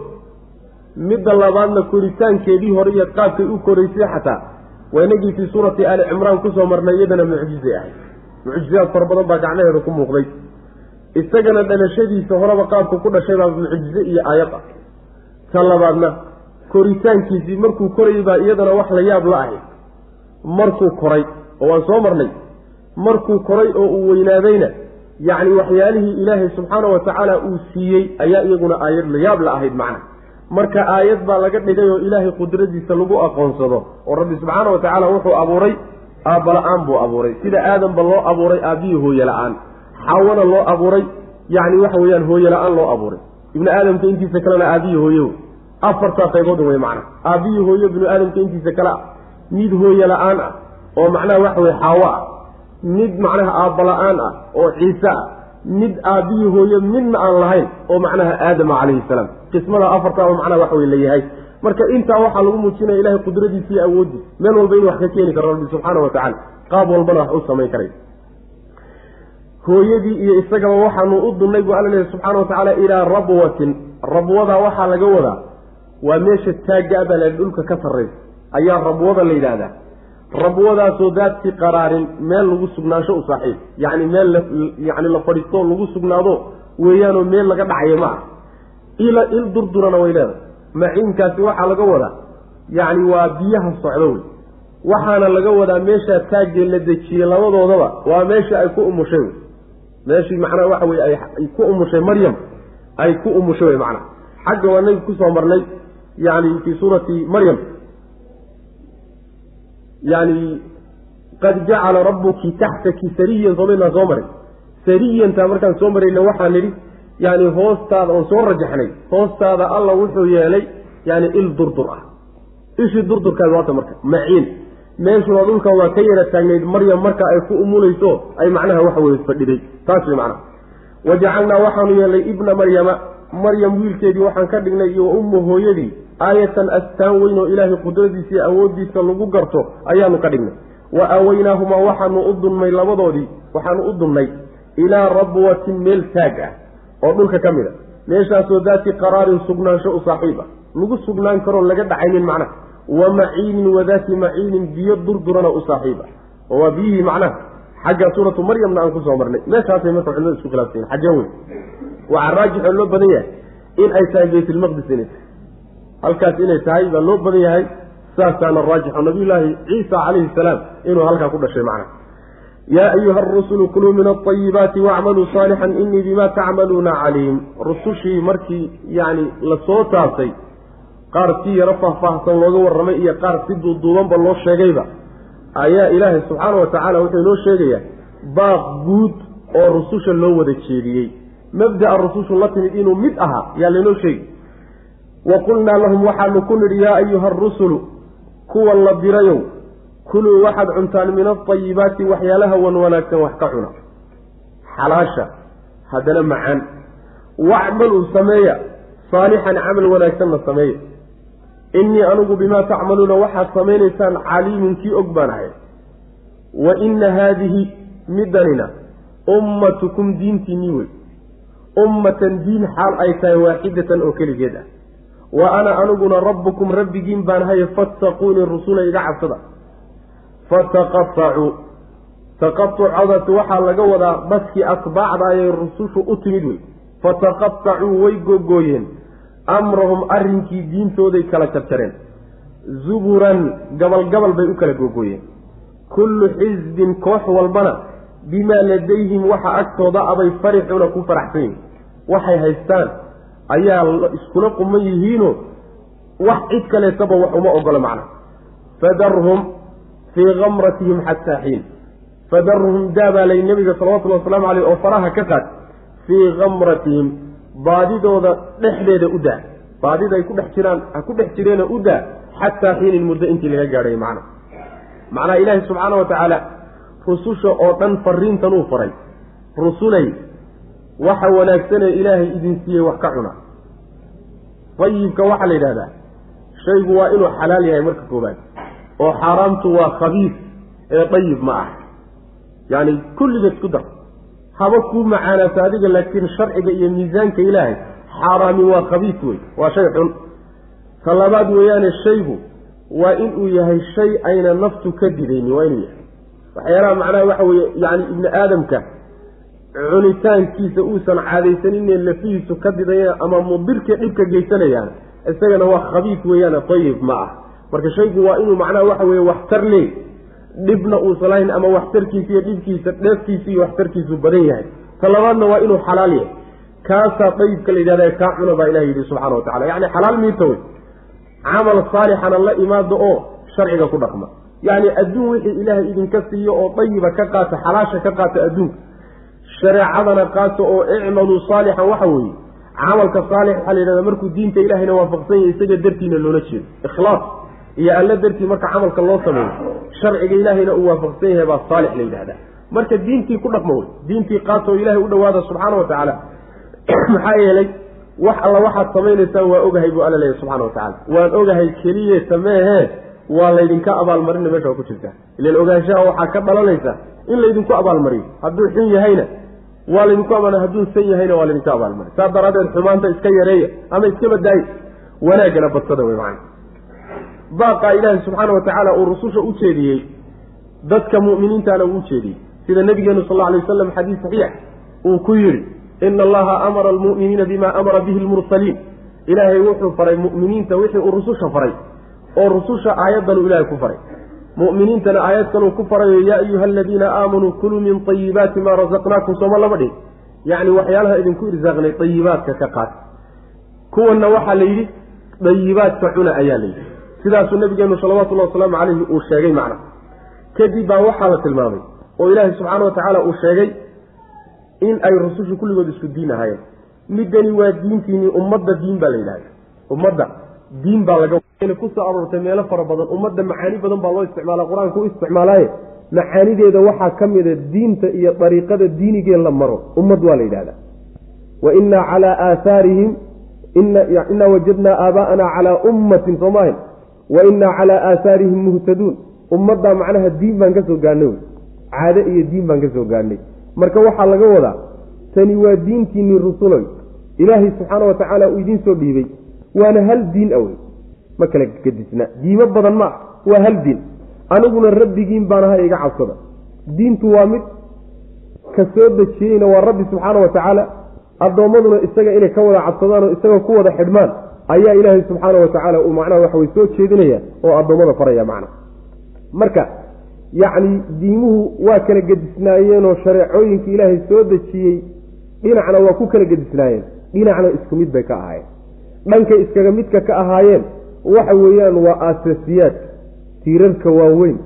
Midda labaadna koritaankeedii hore iyo qaabkay u koraysay xataa waa inagii fii suurati aali cimraan ku soo marnay iyadana mucjizay ahayd. Mucjizaad fara badan baa gacnaheeda ku muuqday isagana dhalashadiisa horeba qaabku ku dhashay baa mucjize iyo aayad ah. Ta labaadna koritaankiisii markuu korayay baa iyadana wax la yaab la ahayd markuu koray oo waan soo marnay markuu koray oo uu weynaadayna yacni waxyaalihii ilaahay subxaana wa tacaala uu siiyey ayaa iyaguna aayad la yaab la ahayd macna. Marka aayad baa laga dhigay oo ilaahay qudradiisa lagu aqoonsado oo rabbi subxaana wa tacaala wuxuu abuuray aabbala-aan buu abuuray. Sida aadanba loo abuuray aabbihii hooye la'aan xawana loo abuuray yacni waxa weeyaan hooye la'aan loo abuuray. Ibnu aadamka intiisa kalena aabihii hooye wey. Afartaa qaybood wey macna aabbihii hooye ibnu aadamka intiisa kale ah mid hooye la'aan ah oo macnaha waxa weye xaawo ah mid macnaha aabala-aan ah oo ciise ah mid aabbihii hooye midna aan lahayn oo macnaha aadama calayhi salaam. Qismada afartaaba macnaha waxa wey layahay marka intaa waxaa lagu muujinaya ilahay qudradiisa iyo awooddiisa meel walba inuu wax ka keeni karo rabbi subxaana wa tacala qaab walbana wax u samayn karay hooyadii iyo isagaba waxaanu u dunnay buu alla leehay subxaana wa tacaala ilaa rabwatin. Rabwadaa waxaa laga wadaa. Waa meesha taagga baa la dhulka ka sarraysa. Ayaa rabwada la yidhaahdaa. Rabwadaasoo daadkii qaraarin meel lagu sugnaansho u saaxiib. Yacni meel yani la fadhiisto lagu sugnaado weeyaanoo meel laga dhacayo ma ah ila il durdurana way leedahay. Maciinkaasi waxaa laga wadaa. Yacni waa biyaha socdo wey. Waxaana laga wadaa meeshaa taaggee la dejiyey labadoodaba. Waa meesha ay ku umushay wey meeshii macnaha waxa weye ay ku umushay maryam ay ku umushay wey macnaha xagga waa nabi ku soo marnay yani fii suurati maryam. Yani qad jacala rabbuki taxtaki sariyan somaynaa soo maray. Sariyantaa markaan soo marayna waxaan nidhi yani hoostaada oon soo rajaxnay hoostaada alla wuxuu yeelay yani il durdur ah. Ishii durdurkaad waata marka maciin meeshuna dhulka waa ka yara taagnayd maryam marka ay ku umulayso ay macnaha waxa weye fadhiday. Taas way macnaha. Wajacalnaa waxaanu yeelnay ibna maryama maryam wiilkeedii waxaan ka dhignay iyo ummu hooyadii aayatan astaan weyn oo ilaahay qudradiisa iyo awooddiisa lagu garto ayaanu ka dhignay. Wa aaweynaahumaa waxaanu u dunnay labadoodii waxaanu u dunnay ilaa rabwatin meel taag ah oo dhulka ka mid a meeshaasoo daati qaraarin sugnaansho u saaxiib ah. Lagu sugnaan karoon laga dhacaynin macnaha wa maciinin wadaati maciinin biyo durdurana u saaxiiba. Oo waa biyihii macnaha xagga suuratu maryamna aan ku soo marnay. Meeshaasay marka culimada isku khilaafsayin xaggee wey waxaa raajix oo loo badan yahay in ay tahay baytulmaqdis inay tahay halkaas inay tahay baa loo badan yahay saasaana raajixo nabiyullaahi ciisa calayhi salaam inuu halkaa ku dhashay macnaha. Yaa ayuha arusulu kuluu min alطayibaati wacmaluu saalixan inii bima tacmaluuna caliim rusushii markii yani la soo taabtay qaar si yaro faahfaahsan looga warramay iyo qaar si duuduubanba loo sheegayba ayaa ilaahay subxaana wa tacaala wuxuu inoo sheegayaa baaq guud oo rususha loo wada jeediyey. Mabda'a rusushu la timid inuu mid ahaa yaa laynoo sheegi wa qulnaa lahum waxaanu ku nidhi yaa ayuha arusulu kuwa la dirayow kuluu waxaad cuntaan min alطayibaati waxyaalaha wan wanaagsan wax ka cuna. Xalaasha haddana macaan. Wacmaluu sameeya. Saalixan camal wanaagsanna sameeya innii anigu bimaa tacmaluuna waxaad samaynaysaan caliimun kii og baan ahay. Wa inna haadihi middanina ummatukum diintiinnii wey. Ummatan diin xaal ay tahay waaxidatan oo keligeed ah. Wa ana aniguna rabbukum rabbigiin baan haye fattaquunii rusula iga cabsada. Fataqatacuu taqatucadaas waxaa laga wadaa dadkii atbaacda ayay rusushu u timid wey. Fataqatacuu way gogooyeen amrahum arrinkii diintooday kala jarjareen. Zuburan gabal gabal bay u kala gogooyeen kullu xisbin koox walbana bimaa ladayhim waxa agtooda abay farixuna ku faraxsan yihiin waxay haystaan ayaa iskula quman yihiinoo wax cid kaleetaba wax uma ogolo macna. Fadarhum fii kamratihim xataa xiin. Fadarhum daabaalay nebiga salawatullhi wasalaamu caleyh oo faraha ka qaad. Fii kamratihim baadidooda dhexdeeda u daa. Baadida ay ku dhex jiraan ha ku dhex jireena u daa xataa xiinin muddo intii laga gaadhay macna macnaha ilaahi subxaana wa tacaala rususha oo dhan fariintan uu faray. Rusulay waxa wanaagsanee ilaahay idin siiyey wax ka cuna. Dayibka waxaa la yidhahdaa shaygu waa inuu xalaal yahay marka koobaad oo xaaraamtu waa khabiis ee dayib ma ah. Yacni kulligeed isku dar haba kuu macaanaato adiga laakiin sharciga iyo miisaanka ilaahay xaaraami waa khabiis wey waa shay xun. Ta labaad weeyaane shaygu waa inuu yahay shay ayna naftu ka didayni waa inuu yahay. Waxyaalaha macnaha waxa weeye yacni ibni aadamka cunitaankiisa uusan caadaysaninee lafihiisu ka didaya ama mudirka dhibka geysanayaan isagana waa khabiis weeyaane dayib ma ah. Marka shaygu waa inuu macnaha waxa weeye waxtar leey dhibna uusan lahayn ama waxtarkiisa iyo dhibkiisa dheeftiisa iyo waxtarkiisu badan yahay. Ta labaadna waa inuu xalaal yahay. Kaasaa dayibka la yidhahda kaa cuna baa ilaha yidhi subxana wa tacala yacni xalaal miita wey camal saalixana la imaado oo sharciga ku dhaqma. Yacni adduun wixii ilaahay idinka siiyo oo dayiba ka qaata xalaasha ka qaata adduunka. Shareecadana qaata oo icmaluu saalixan waxa weeye camalka saalix waxaa la yidhahda markuu diinta ilahayna waafaqsan yahay isaga dartiina loola jeedo. Ikhlaas iyo alla dartii marka camalka loo sameeyo sharciga ilaahayna uu waafaqsan yahay baa saalix la yidhahdaa. Marka diintii ku dhaqmo wey diintii qaata oo ilahay u dhawaada subxaana wa tacaala maxaa yeelay wax alla waxaad samaynaysaan waa ogahay buu alla leeyahy subxana wa tacala waan ogahay keliye sameehee waa laydinka abaalmarina meesha waa ku jirtaa. Ilan ogaanshaha waxaa ka dhalanaysa in laydinku abaalmariyo. Hadduu xun yahayna waa laydinku abaal hadduu san yahayna waa laydinka abaalmariy saas daraaddeed xumaanta iska yareeya ama iska badaaye wanaaggana badsada wey macana baaqaa ilaahi subxaana wa tacaala uu rususha u jeediyey dadka mu'miniintana uu u jeediyey. Sida nabigeenu sal alla alay wasalam xadiis saxiix uu ku yidhi ina allaha amara almu'miniina bima amara bihi lmursaliin ilaahay wuxuu faray mu'miniinta wixii uu rususha faray oo rususha aayaddanuu ilaahay ku faray. Mu'miniintana aayad kaluu ku farayo yaa ayuha aladiina aamanuu kuluu min tayibaati maa rasaqnaakum sooma lama dhihin. Yacni waxyaalaha idinku irsaaqnay tayibaadka ka qaat kuwanna waxaa la yidhi dayibaadka cuna ayaa layidhi sidaasuu nabigeenu salawatullahi wasalaamu calayhi uu sheegay macna. Kadib baa waxaa la tilmaamay oo ilaahay subxaana wa tacaala uu sheegay in ay rusushu kulligood isku diin ahaayeen. Middani waa diintiinii ummadda diin baa la yidhahda ummadda diin baa laga ku soo aroortay meelo fara badan. Ummadda macaani badan baa loo isticmaala qur'aanka u isticmaalaaye macaanideeda waxaa ka mida diinta iyo dariiqada diinigee la maro. Ummad waa la yidhahda wa innaa calaa aahaarihim inaa wajadnaa aabaa'ana calaa ummatin soomaahin wa innaa calaa aahaarihim muhtaduun ummaddaa macnaha diin baan ka soo gaadhnay wey caade iyo diin baan ka soo gaadhnay marka waxaa laga wadaa tani waa diintiinii rusuloy ilaahay subxaana wa tacaala uu idiin soo dhiibay waana hal diin awey ma kala gadisna diimo badan ma ah waa hal diin aniguna rabbigiin baan aha iga cabsada diintu waa mid ka soo dejiyeyna waa rabbi subxaana wa tacaala addoommaduna isaga inay ka wada cabsadaan oo isaga ku wada xidhmaan ayaa ilaahay subxaana wa tacaala uu macnaha waxaway soo jeedinaya oo addoommada faraya macna. Marka yacni diimuhu waa kala gedisnaayeenoo shareecooyinka ilaahay soo dejiyey dhinacna waa ku kala gedisnaayeen. Dhinacna isku mid bay ka ahaayeen. Dhankay iskaga midka ka ahaayeen waxa weeyaan waa aasasiyaadka tiirarka waaweyn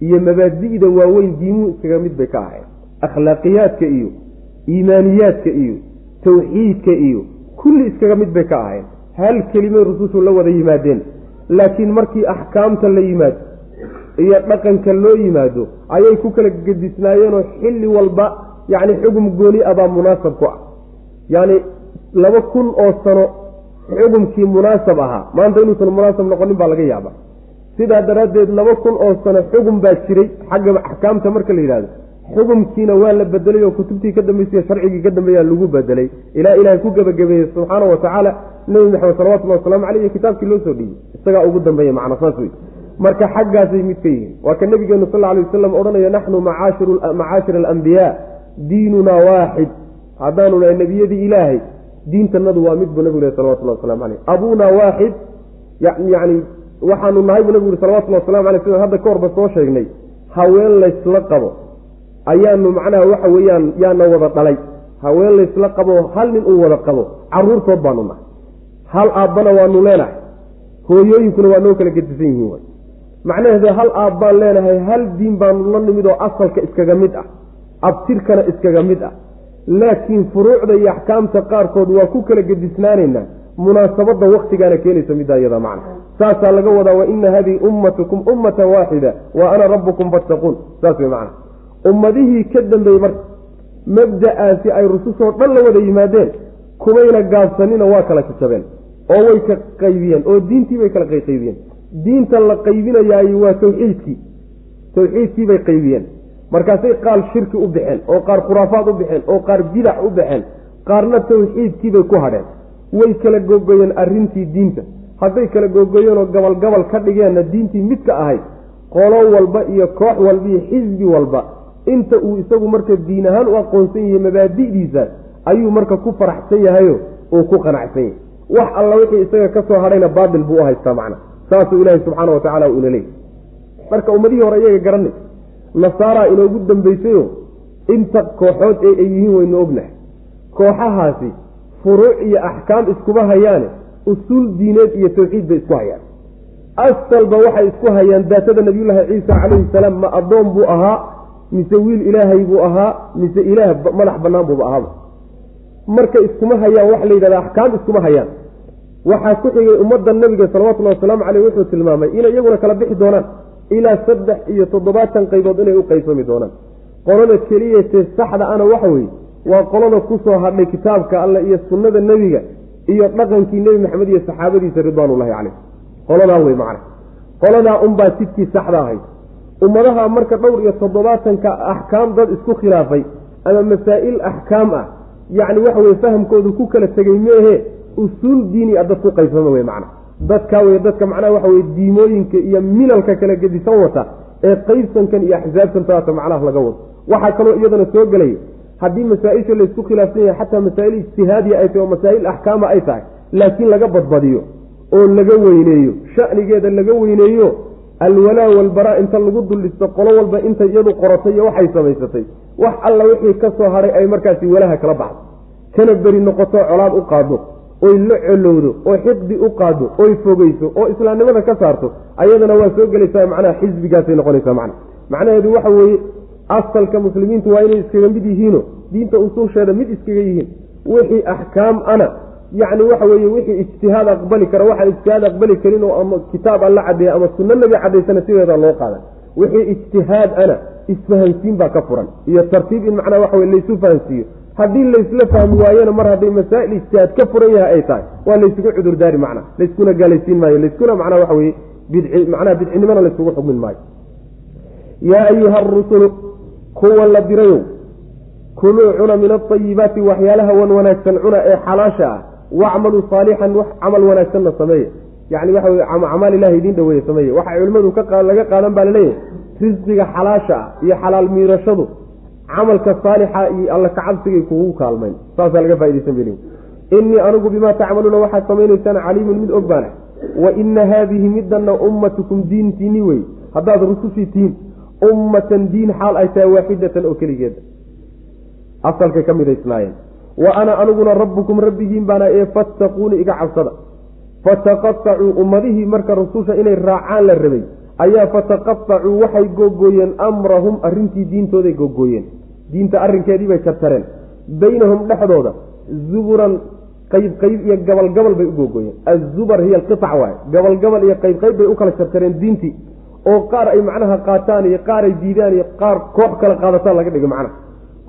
iyo mabaadi'da waaweyn diimuhu iskaga mid bay ka ahaayeen. Akhlaaqiyaadka iyo iimaaniyaadka iyo tawxiidka iyo kulli iskaga mid bay ka ahaayeen hal kelimay rusushu la wada yimaadeen laakiin markii axkaamta la yimaado iyo dhaqanka loo yimaado ayay ku kala gedisnaayeenoo xilli walba yacni xugum gooni a baa munaasab ku ah. Yacni laba kun oo sano xugumkii munaasab ahaa maanta inuusan munaasab noqonin baa laga yaaba sidaa daraaddeed laba kun oo sano xugum baa jiray xagga axkaamta marka la yidhahdo xugumkiina waa la bedelay oo kutubtii ka dambeysay sharcigii ka dambeeyaa lagu bedelay. Ilaa ilaahay ku gebagabeeyey subxaana wa tacaala nebi maxamed salawatullahi waslamu caleyh kitaabkii loo soo dhiibay isagaa ugu dambeeya macna saas wey marka xaggaasay mid ka yihiin. Waa ka nabigeenu sal alay wasalam odhanaya naxnu macaashir alambiyaa diinunaa waaxid haddaanu nahay nebiyadii ilaahay diintanadu waa mid buu nabigu leh salawatullahi waslamu caleyh abuunaa waaxid yani waxaanu nahay buu nabigu yhi salawatullahi waslamu aleyh sidaan hadda ka horba soo sheegnay haween laysla qabo ayaanu macnaha waxa weeyaan yaana wada dhalay. Haween laysla qabo hal nin uu wada qabo caruurtood baanu nahay. Hal aabbana waanu leenahay. Hooyooyinkuna waa noo kala gedisan yihiin macnaheeda hal aab baan leenahay hal diin baanu la nimid oo asalka iskaga mid ah. Abtirkana iskaga mid ah. Laakiin furuucda iyo axkaamta qaarkood waa ku kala gedisnaanaynaa munaasabadda waktigaana keenaysa middaa iyada macna. Saasaa laga wadaa wa ina hadihi ummatukum ummatan waaxida wa ana rabbukum fattaquun saas wey macna ummadihii ka dambeeyey marka mabda'aasi ay rusushoo dhan la wada yimaadeen kumayna gaabsanina waa kala jajabeen oo way ka qaybiyeen oo diintii bay kala qaybiyeen diinta la qaybinayaay waa tawxiidkii tawxiidkii bay qaybiyeen. Markaasay qaar shirki u baxeen oo qaar khuraafaad u baxeen oo qaar bidac u baxeen qaarna tawxiidkiibay ku hadheen. Way kala googoyeen arrintii diinta. Hadday kala googoyeenoo gabal gabal ka dhigeenna diintii mid ka ahayd qolo walba iyo koox walba iyo xisbi walba inta uu isagu marka diin ahaan u aqoonsan yahay mabaadi'diisa ayuu marka ku faraxsan yahayo uu ku qanacsan yahay. Wax alla wixii isaga ka soo hadhayna baatil buu u haystaa macna. Saasuu ilaahi subxaana wa tacala ina leeyay marka ummadihii hore iyaga garanay nasaaraa inoogu dambaysayo inta kooxood ee ay yihiin waynu ognahay. Kooxahaasi furuuc iyo axkaam iskuma hayaane usuul diineed iyo tawxiid bay isku hayaan. Asalba waxay isku hayaan daatada nabiyullaahi ciisa calayhi salaam ma addoon buu ahaa mise wiil ilaahay buu ahaa mise ilaah madax bannaan buuba ahaaba. Marka iskuma hayaan waxa la yidhahda axkaam iskuma hayaan. Waxaa ku xigay ummadda nabiga salawatullahi wasalaamu caleyh wuxuu tilmaamay inay iyaguna kala bixi doonaan ilaa saddex iyo toddobaatan qaybood inay u qaybsami doonaan. Qolada keliyatee saxda ana waxa weeye waa qolada ku soo hadhay kitaabka alle iyo sunnada nebiga iyo dhaqankii nebi maxamed iyo saxaabadiisa ridwaanullahi caleyh qoladaa wey macna. Qoladaa unbaa sidkii saxda ahayd ummadaha marka dhowr iyo toddobaatanka axkaam dad isku khilaafay ama masaa'il axkaam ah yacni waxa weye fahamkoodu ku kala tegey meehe usuul diini a dad ku qaybsama wey macna. Dadkaa wey dadka macnaha waxa weye diimooyinka iyo milalka kala gedisan wata ee qaybsankan iyo axsaabtan taata macnaha laga wado. Waxaa kaloo iyadana soo gelaya haddii masaa-isha laysku khilaafsan yahay xataa masaa'il ijtihaadiya ay tahay oo masaa'il axkaama ay tahay laakiin laga badbadiyo oo laga weyneeyo shanigeeda laga weyneeyo alwalaa walbaraa inta lagu duldhisto qolo walba inta iyadu qoratay iyo waxay samaysatay wax alla wixii ka soo hadhay ay markaasi walaha kala baxdo. Kana beri noqoto colaad u qaado oy la colowdo oo xiqdi u qaado oy fogeyso oo islaamnimada ka saarto ayadana waa soo gelaysaa macnaha xisbigaasay noqonaysaa macna. Macnaheedu waxa weeye asalka muslimiintu waa inay iskaga mid yihiino diinta usuusheeda mid iskaga yihiin. Wixii axkaam ana yacni waxa weeye wixii ijtihaad aqbali kara waxaan ijtihaad aqbali karin oo ama kitaab alla caddeeya ama sunno nabi caddaysana sideeda loo qaada wixii ijtihaad ana isfahansiin baa ka furan. Iyo tartiib in macnaha waxa weye laysu fahansiiyo. Haddii laysla fahmi waayona mar hadday masaa'il ijtihaad ka furan yahay ay tahay waa laysugu cudurdaari macna layskuna gaalaysiin maayo layskuna macnaha waxa weye bidci macnaha bidcinimona laysugu xugmin maayo. Yaa ayuha arusulu kuwa la dirayow kuluu cuna min aayibaati waxyaalaha wan wanaagsan cuna ee xalaasha ah wacmaluu saalixan wax camal wanaagsanna sameeye yani waxa weye camaal ilahi idiin dhaweeye sameeye waxay culimmadu laga qaadan baa la leeyahay risqiga xalaasha ah iyo xalaal miirashadu camalka saalixa iyo alla kacabsigay kugu kaalmayn. Saasaa laga faidaysan bel innii anigu bimaa tacmaluuna waxaad samaynaysaan caliimun mid og baana wa ina haadihi middanna ummatukum diintiini wey haddaad rusushii tihiin ummatan diin xaal ay tahay waaxidatan oo keligeeda asalkay ka midaysnaayeen wa ana aniguna rabbukum rabbigiin baana ee fattaquuni iga cabsada. Fataqatacuu ummadihii marka rususha inay raacaan la rabay ayaa fataqatacuu waxay googooyeen amrahum arrintii diintooday googooyeen. Diinta arrinkeedii bay jartareen baynahum dhexdooda zuburan qayb qayb iyo gabal gabal bay u googooyeen. Azubar hiya alqiac waaye. Gabal gabal iyo qayb qayb bay u kala jartareen diintii oo qaar ay macnaha qaataan iyo qaar ay diidaan iyo qaar koox kala qaadataan laga dhigo macnaha.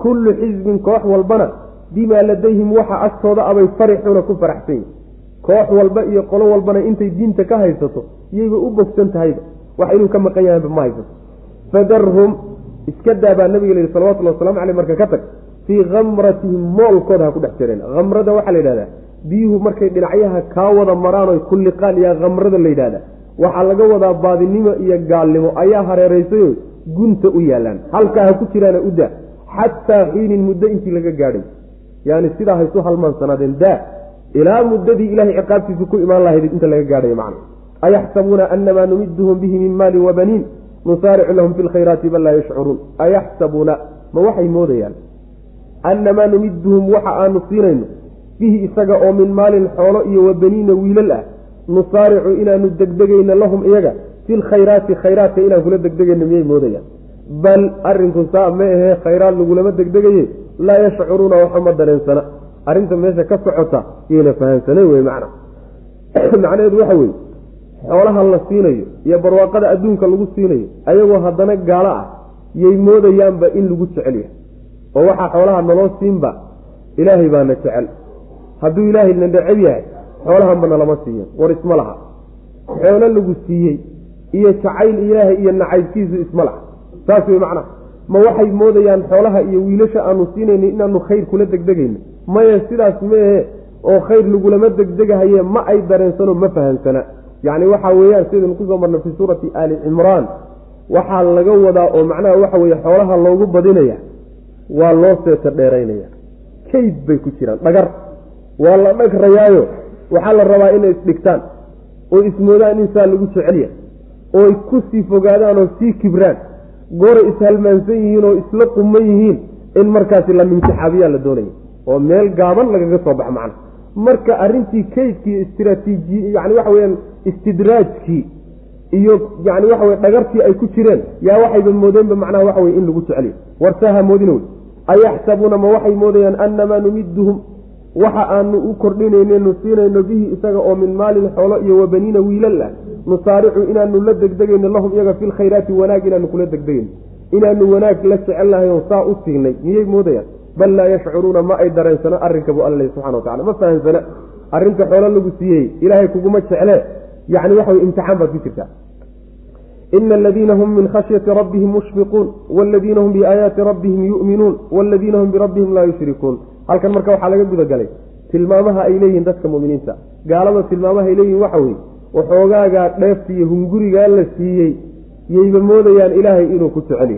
Kullu xisbin koox walbana bimaa ladayhim waxa agtooda abay farixuuna ku faraxsan yihiin koox walba iyo qolo walbana intay diinta ka haysato iyayba u bogsan tahayba wax inuu ka maqan yahanba ma haysato. fadarhum iska daa baa nabiga layihi salawatulli waslamu caleyh marka ka tag fii khamratihim moolkooda ha ku dhex jireen. Khamrada waxaa la yidhahdaa biyuhu markay dhinacyaha kaa wada maraan oy kulliqaan iyo khamrada la yidhahda waxaa laga wadaa baadinimo iyo gaalnimo ayaa hareeraysayo gunta u yaalaan halkaa ha ku jiraana u daa xataa xiinin muddo intii laga gaadhay yani sidaa haysu halmaansanaadeen daa ilaa muddadii ilahay ciqaabtiisu ku imaan lahayd inta laga gaadhay macna ayaxsabuuna anamaa numiduhum bihi min maalin wabaniin nusaaricu lahum fi lkhayraati bal laa yashcuruun. Ayaxsabuuna ma waxay moodayaan? Annamaa numiduhum waxa aanu siinayno bihi isaga oo min maalin xoolo iyo wabaniina wiilal ah nusaaricu inaanu degdegayno lahum iyaga fi lkhayraati khayraadka inaan kula degdegayno miyay moodayaan? Bal arrinku saa ma ahee khayraad lagulama degdegaye laa yashcuruuna waxuma dareensana arrinta meesha ka socota yayna fahamsanayn wey macna. Macnaheedu waxa weeye xoolaha la siinayo iyo barwaaqada adduunka lagu siinayo ayagoo haddana gaalo ah yay moodayaanba in lagu jecel yahay. Oo waxaa xoolaha naloo siinba ilaahay baana jecel. Hadduu ilaahay na neceb yahay xoolahanba nalama siiyo war isma laha. Xoolo lagu siiyey iyo jacayl ilaahay iyo nacaybkiisu isma laha. Saas wey macnaha ma waxay moodayaan xoolaha iyo wiilasha aanu siinayno inaanu khayr kula degdegayno. Maya sidaas maehe oo khayr lagulama degdegahaye ma ay dareensano ma fahamsana yacni waxa weeyaan sidaynu ku soo marnay fii suurati aali cimraan waxaa laga wadaa oo macnaha waxa weye xoolaha loogu badinaya waa loo seeta dheeraynaya. Kayd bay ku jiraan dhagar. Waa la dhagrayaayo waxaa la rabaa inay isdhigtaan oo ismoodaan in saa lagu jecelya ooy ku sii fogaadaan oo sii kibraan gooray ishalmaansan yihiin oo isla quman yihiin in markaasi la mintixaabiyaa la doonaya. oo meel gaaban lagaga soo bax macna marka arrintii kaydkii istraatiiji yani waxa weyaan istidraajkii iyo yani waxa weye dhagartii ay ku jireen yaa waxayba moodeenba macnaha waxa weye in lagu jeceliyo. Warsaha moodina wey. Ayaxsabuuna ma waxay moodayaan annamaa numiduhum waxa aanu u kordhinaynenu siinayno bihi isaga oo min maalin xoolo iyo wabaniina wiilal ah. Nusaaricu inaanu la degdegayno lahum iyaga fi lkhayraati wanaag inaanu kula degdegayno inaanu wanaag la jecelnahay oo saa u siinay. Miyay moodayaan? Bal laa yashcuruuna ma ay dareensano arrinka buu alla subxana watacala ma fahamsana arrinta xoolo lagu siiyey ilaahay kuguma jecle yani waxa wey imtixaan baad ku jirtaa. Ina aladiina hum min khashyati rabbihim mushfiquun waladiina hum biaayaati rabbihim yu'minuun waladiina hum birabbihim laa yushrikuun halkan marka waxaa laga gudagalay. Tilmaamaha ay leeyihiin dadka muminiinta gaalada tilmaamaha ay leeyihiin waxa weye waxoogaagaa dheeftiiyo hungurigaa la siiyey yayba moodayaan ilaahay inuu ku jecel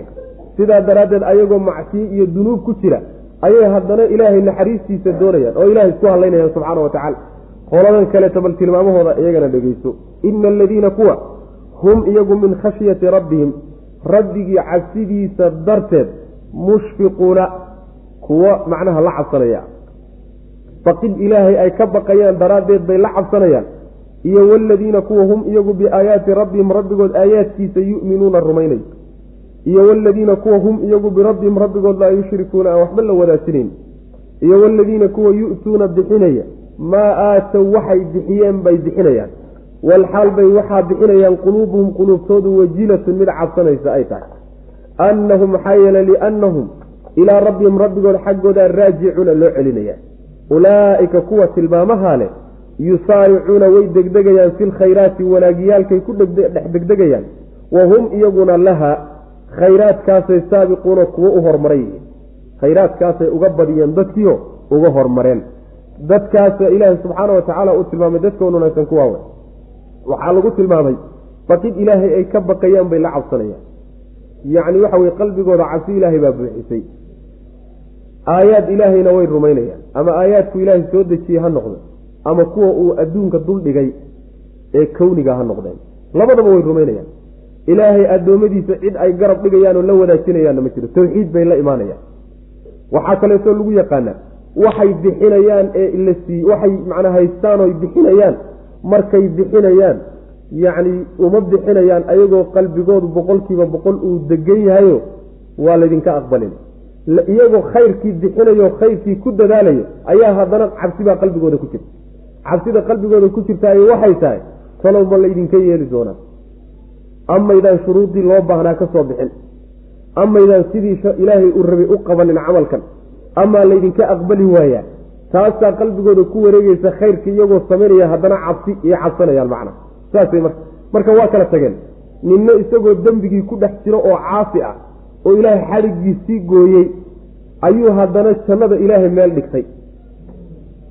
sidaa daraaddeed ayagoo macsiyo iyo dunuub ku jira ayay haddana ilaahay naxariistiisa doonayaan oo ilahay isku hadlaynayaan subxaana wa tacaala. Qoladan kaleeta bal tilmaamahooda iyagana dhegeyso ina aladiina kuwa hum iyagu min khashyati rabbihim rabbigii cabsidiisa darteed mushfiquuna kuwo macnaha la cabsanaya. Baqid ilaahay ay ka baqayaan daraaddeed bay la cabsanayaan. Iyo waladiina kuwa hum iyagu biaayaati rabbihim rabbigood aayaadkiisa yu'minuuna rumaynay. Iyo waladiina kuwa hum iyagu birabbihim rabbigood laa yushrikuuna aan waxba la wadaajinayn iyo waladiina kuwa yu'tuuna bixinaya maa aatow waxay bixiyeen bay bixinayaan. Walxaal bay waxaa bixinayaan quluubuhum quluubtoodu wajilatun mid cabsanaysa ay tahay. Annahum maxaa yeele liannahum ilaa rabbihim rabbigood xaggooda raajicuuna loo celinaya. Ulaa'ika kuwa tilmaamahaa leh yusaaricuuna way degdegayaan fi lkhayraati wanaagyaalkay ku dhex degdegayaan. Wa hum iyaguna laha khayraadkaasay saabiquuna kuwo u hormaran yihiin khayraadkaasay uga badiyeen dadkiio uga hormareen. Dadkaasa ilaahay subxaana wa tacaala uu tilmaamay dadkoon wanaagsan kuwaa wey waxaa lagu tilmaamay baqid ilaahay ay ka baqayaan bay la cabsanayaan. Yacni waxa weye qalbigooda cabsi ilaahay baa buuxisay aayaad ilaahayna way rumaynayaan. Ama aayaadku ilaahay soo dejiyey ha noqdo. Ama kuwa uu adduunka dul dhigay ee kowniga ha noqdeen. Labadaba way rumaynayaan. Ilaahay addoommadiisa cid ay garab dhigayaan oo la wadaajinayaanna ma jiro. Tawxiid bay la imaanayaan. Waxaa kaleeto lagu yaqaanaa waxay bixinayaan ee la sii waxay macnaa haystaan oy bixinayaan. Markay bixinayaan yacni uma bixinayaan ayagoo qalbigoodu boqolkiiba boqol uu degan yahayo waa laydinka aqbalin iyagoo khayrkii bixinayo khayrkii ku dadaalayo ayaa haddana cabsibaa qalbigooda ku jirta. Cabsida qalbigooda ku jirtaayo waxay tahay talow ma laydinka yeeli doonaa. Amaydaan shuruudii loo baahnaa ka soo bixin. Amaydaan sidii ilaahay uu rabay u qabanin camalkan. Amaa laydinka aqbali waayaa. Taasaa qalbigooda ku wareegeysa khayrka iyagoo samaynaya haddana cabsi iyo cabsanayaan macna. Saasay marka marka waa kala tageen. Ninna isagoo dembigii ku dhex jiro oo caasi ah oo ilaahay xadhigiisii gooyey ayuu haddana jannada ilaahay meel dhigtay.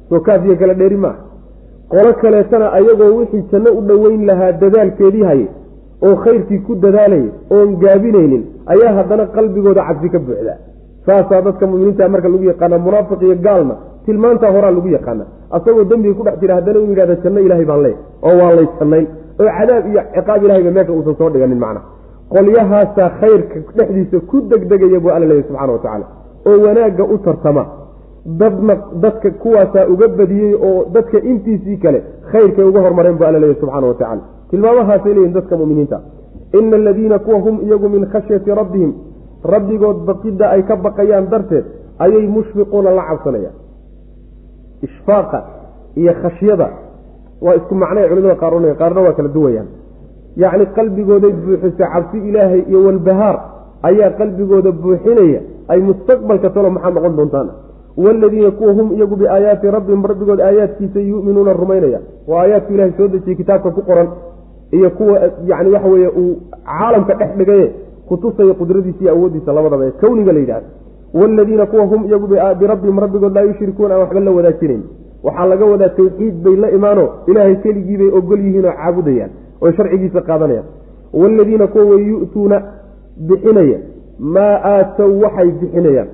Soo kaafiyo kala dheeri maaha. Qolo kaleetana ayagoo wixii janno u dhoweyn lahaa dadaalkeedii hayay oo khayrkii ku dadaalayay oon gaabinaynin ayaa haddana qalbigooda cabsi ka buuxdaa saasaa dadka muminiinta marka lagu yaqaana munaafiq iyo gaalna tilmaantaa horaa lagu yaqaana asagoo dembiga ku dhex jira haddana inu yidhahda janno ilaahay baan leey oo waa lay jannayn. Oo cadaab iyo ciqaab ilahayba meesha uusan soo dhiganin macna qolyahaasaa khayrka dhexdiisa ku degdegaya buu alla leeyahy subxana wa tacaala. oo wanaagga u tartama. Dadna dadka kuwaasaa uga badiyey oo dadka intiisii kale khayrkay uga hormareen buu alla leeyahy subxana wa tacala tilmaamahaasay leeyihiin dadka muminiinta. Ina aladiina kuwa hum iyagu min khashyati rabbihim rabbigood baqidda ay ka baqayaan darteed ayay mushfiquuna la cabsanayaan. Ishfaaqa iyo khashyada waa isku macnay culimada qaar qaarna waa kala duwayaan yacni qalbigooday buuxisa cabsi ilaahay iyo walbahaar ayaa qalbigooda buuxinaya ay mustaqbalka talo maxaa noqon doontaan waaladiina kuwa hum iyagu biaayaati rabbihim rabbigood aayaadkiisa yu'minuuna rumaynaya. Waa aayaadku ilahay soo dejiyey kitaabka ku qoran iyo kuwa yani waxa weeye uu caalamka dhex dhigaye kutusaya qudradiisa iyo awooddiisa labadaba ee kowniga la yidhahda waaladiina kuwa hum iyagu birabbihim rabbigood laa yushrikuuna aan waxba la wadaajinayn. Waxaa laga wadaa tawxiid bay la imaano ilaahay keligiibay ogol yihiin oo caabudayaan oo sharcigiisa qaadanayaan waaladiina kuwa way yu'tuuna bixinaya maa aatow waxay bixinayaan.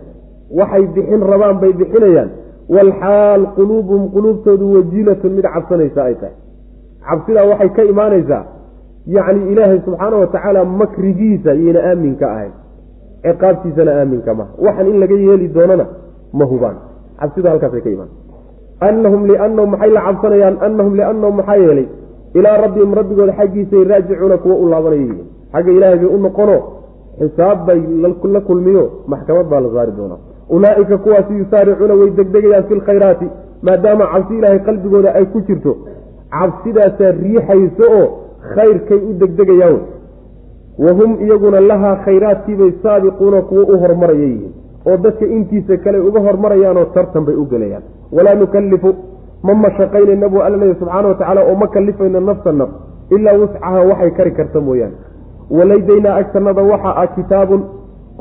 Waxay bixin rabaan bay bixinayaan. Waalxaal quluubuhum quluubtoodu wajilatun mid cabsanaysa ay tahay. Cabsidaa waxay ka imaanaysaa. Yacni ilaahay subxaana wa tacaala makrigiisa iyayna aaminka ahayn. Ciqaabtiisana aaminka maha waxan in laga yeeli doonana ma hubaan. Cabsidu halkaasay ka imaan. Annahum liannahum maxay la cabsanayaan? Annahum liannahum maxaa yeelay ilaa rabbihim rabbigooda xaggiisay raajicuuna kuwa u laabanaya xagga ilaahay bay u noqono xisaab bay la kulmiyo maxkamad baa la saari doonaa. Ulaa'ika kuwaasi yusaaricuuna way degdegayaan fi lkhayraati maadaama cabsi ilaahay qalbigooda ay ku jirto. Cabsidaasaa riixayso oo khayrkay u degdegayaan. Wahum iyaguna lahaa khayraadkiibay saabiquuna kuwo u hormaraya yihiin oo dadka intiisa kale uga hormarayaanoo tartan bay u gelayaan. Walaa nukallifu ma mashaqaynayna buu alla leeya subxaana wa tacaala oo ma kallifayno nafsa naf ilaa wuscaha waxay kari karta mooyaane. Walaydaynaa agtanada waxa ah kitaabun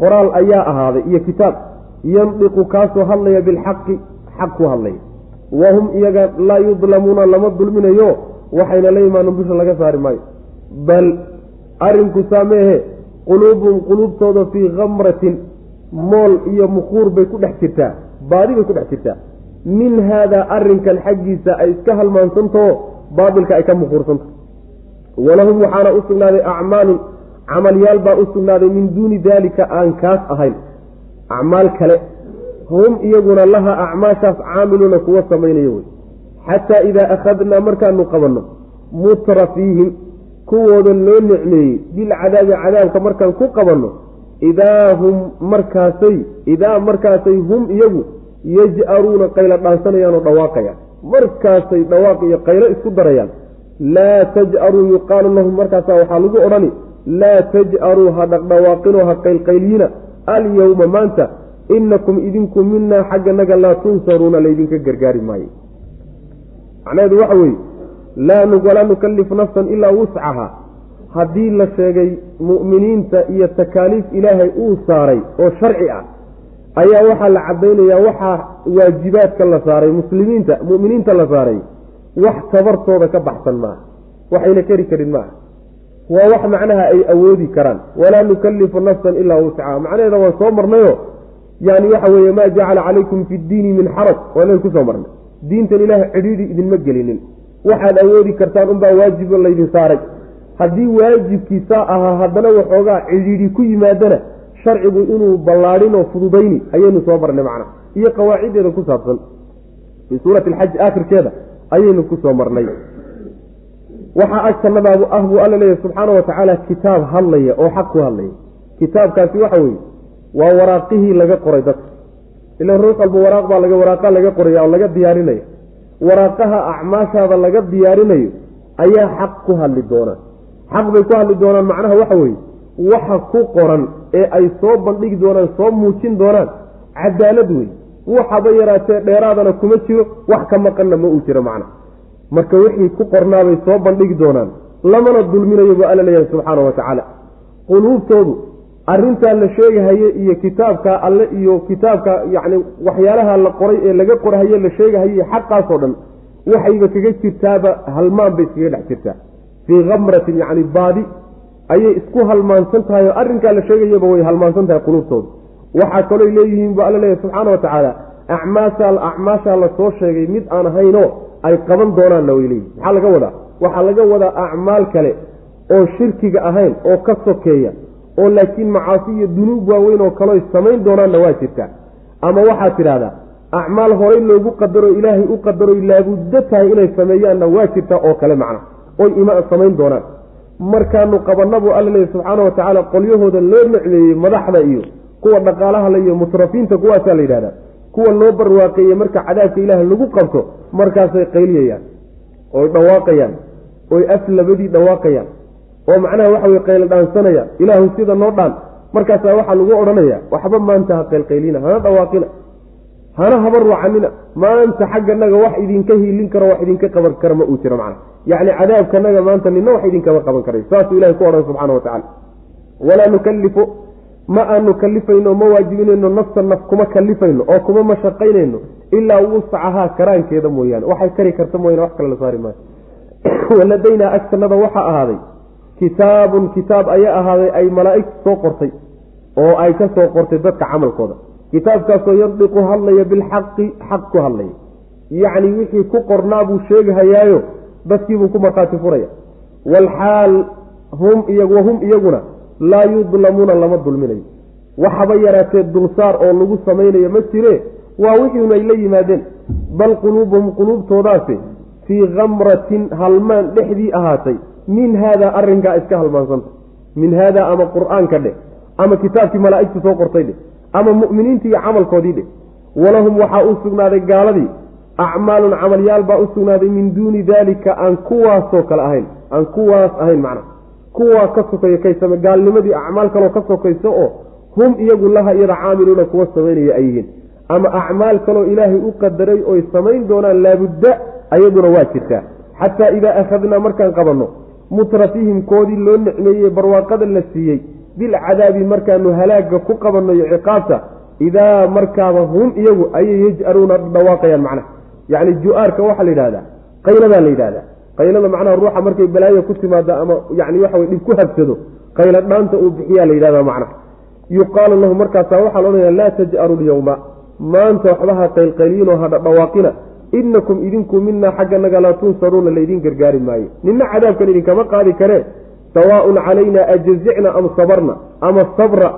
qoraal ayaa ahaaday iyo kitaab yandiqu kaasoo hadlaya bilxaqi xaq ku hadlaya. Wahum iyaga laa yudlamuuna lama dulminayo waxayna la imaanin dusha laga saari maayo. Bal arrinku saameehe quluubuhum quluubtooda fii kamratin mool iyo mukuur bay ku dhex jirtaa baadi bay ku dhex jirtaa min haadaa arrinkan xaggiisa ay iska halmaansantao baatilka ay ka mukuursanto walahum waxaana u sugnaaday acmaalun camalyaal baa u sugnaaday min duuni daalika aan kaas ahayn. Acmaal kale hum iyaguna laha acmaashaas caamiluuna kuwa samaynaya wey. Xataa idaa akhadnaa markaanu qabanno mutra fiihim kuwooda loo nicmeeyey bilcadaabi cadaabka markaan ku qabanno idaa hum markaasay idaa markaasay hum iyagu yaj'aruuna qaylo dhaansanayaan oo dhawaaqayaan markaasay dhawaaq iyo qaylo isku darayaan. Laa taj'aruu yuqaalu lahum markaasaa waxaa lagu odhani laa taj'aruu ha dhaqdhawaaqinoo ha qaylqaylyiina alyowma maanta inakum idinku minaa xagganaga laa tunsaruuna laydinka gargaari maayo. Macnaheedu waxa weeye walaa nukallifu nafsan ilaa wuscaha haddii la sheegay mu'miniinta iyo takaaliif ilaahay uu saaray oo sharci ah ayaa waxaa la caddaynayaa waxaa waajibaadka la saaray muslimiinta mu'miniinta la saaray wax tabartooda ka baxsan maaha waxayna keri karin maaha. Waa wax macnaha ay awoodi karaan. Walaa nukallifu nafsan ilaa wuscaha macnaheeda waan soo marnayo yani waxa weeye maa jacala calaykum fi ddiini min xaraj waa inayn ku soo marnay. Diintan ilaah cidhiidhi idinma gelinin. Waxaad awoodi kartaan unbaa waajibo laydin saaray. Haddii waajibkiisaa ahaa haddana waxoogaa cidhiidhi ku yimaadana sharcigu inuu ballaadhinoo fududayni ayaynu soo marnay macna. Iyo qawaaciddeeda ku saabsan. Fii suurati alxaj aakhirkeeda ayaynu ku soo marnay. Waxaa agtanadaadu ah buu alla leeyahy subxaana wa tacaala kitaab hadlaya oo xaq ku hadlaya kitaabkaasi waxa weeye waa waraaqihii laga qoray dadka. Ila ruux walba waraaq baa laga waraaqa laga qoraya oo laga diyaarinaya waraaqaha acmaashaada laga diyaarinayo ayaa xaq ku hadli doonaan xaq bay ku hadli doonaan macnaha waxa weeye waxa ku qoran ee ay soo bandhigi doonaan soo muujin doonaan cadaalad wey waxaba yaraatee dheeraadana kuma jiro wax ka maqanna ma uu jiro macna. Marka wixii ku qornaabay soo bandhigi doonaan lamana dulminayo buu alla leeyahay subxaana wa tacaala. Quluubtoodu arrintaa la sheegahaye iyo kitaabka alle iyo kitaabka yacni waxyaalaha la qoray ee laga qorhaye la sheegahaye xaqaasoo dhan waxayba kaga jirtaaba halmaan bay iskaga dhex jirtaa. Fii kamratin yacni baadi ayay isku halmaansan tahay oo arrinkaa la sheegayaba way halmaansan tahay quluubtooda waxaa kalooy leeyihiin buu alla leeyahy subxaana wa tacaala acmaashaa acmaashaa la soo sheegay mid aan ahaynoo ay qaban doonaanna way leeyihiin maxaa laga wadaa? Waxaa laga wadaa acmaal kale oo shirkiga ahayn oo ka sokeeya oo laakiin macaasi iyo dunuub waaweyn oo kaleoy samayn doonaanna waa jirtaa ama waxaad tidhahdaa acmaal horay loogu qadaro ilaahay u qadaroy laabuddo tahay inay sameeyaanna waa jirtaa oo kale macna oy ima samayn doonaan markaanu qabanabuu alla leeyahy subxaana wa tacaala qolyahooda loo necmeeyey madaxda iyo kuwa dhaqaalaha iyo mutrafiinta kuwaasaa la yidhahdaa. kuwa loo barwaaqeeye marka cadaabka ilaah lagu qabto markaasay qayliyayaan oy dhawaaqayaan oy af labadii dhawaaqayaan. oo macnaha waxa weye qaylo dhaansanaya ilaahu sida noo dhaan. markaasaa waxaa lagu odhanaya waxba maanta ha qaylqaylina hana dhawaaqina hana habaruucanina maanta xagganaga wax idinka hiilin karo wax idinka qaban kara ma uu jiro macna. Yacni cadaabkanaga maanta nina wax idinkama qaban karay saasuu ilahay ku odhan subxana wa tacala walaa nukallifu ma aanu kalifayno ma waajibinayno nafsa naf kuma kalifayno oo kuma mashaqaynayno ilaa wuscahaa karaankeeda mooyaane. Waxay kari karta mooyaane wax kale la saari maayo. Waladaynaa agtanada waxaa ahaaday kitaabun kitaab ayaa ahaaday ay malaa'igtu soo qortay oo ay ka soo qortay dadka camalkooda kitaabkaasoo yandiqu hadlaya bilxaqi xaq ku hadlaya. Yacni wixii ku qornaa buu sheegahayaayo dadkiibuu ku markhaati furaya. Waalxaal hum wahum iyaguna laa yudlamuuna lama dulminayo. Waxaba yaraatee dulsaar oo lagu samaynayo ma jire waa wixiinu ay la yimaadeen bal quluubuhum quluubtoodaasi fii kamratin halmaan dhexdii ahaatay. Min haadaa arrinkaa iska halmaansanta min haadaa ama qur'aanka dheh ama kitaabkii malaa'igtu soo qortay dheh ama mu'miniintii iyo camalkoodii dheh walahum waxaa u sugnaaday gaaladii. Acmaalun camalyaal baa u sugnaaday min duuni daalika aan kuwaasoo kale ahayn. Aan kuwaas ahayn macna. Kuwaa ka sokeeya kaysame gaalnimadii acmaal kaloo ka sokayso oo hum iyagu laha iyada caamiluuna kuwa samaynaya ay yihiin. Ama acmaal kaloo ilaahay u qadaray oy samayn doonaan laabudda ayaduna waa jirtaa. Xataa idaa akhadnaa markaan qabanno mutrafihim koodii loo nicmeeyey barwaaqada la siiyey bilcadaabi markaanu halaagga ku qabanno ciqaabta idaa markaaba hum iyagu ayay yaj'aluuna dhawaaqayaan macnaha. Yacni ju-aarka waxaa la yidhahdaa qayladaa la yidhahdaa qaylada macnaha ruuxa markay balaayo ku timaado ama yani waxa wey dhib ku habsado qaylo dhaanta uu bixiyaa la yidhahda macnaha yuqaalu lahu markaasaa waxaa laodhanaya laa taj'aru lyawma maanta waxba ha qaylqayliinoo ha dhawaaqina inakum idinku minaa xagganaga laa tunsaruuna laydin gargaari maayo. Nina cadaabkan idinkama qaadi karee sawaaun calayna ajazicna am sabarna ama sabra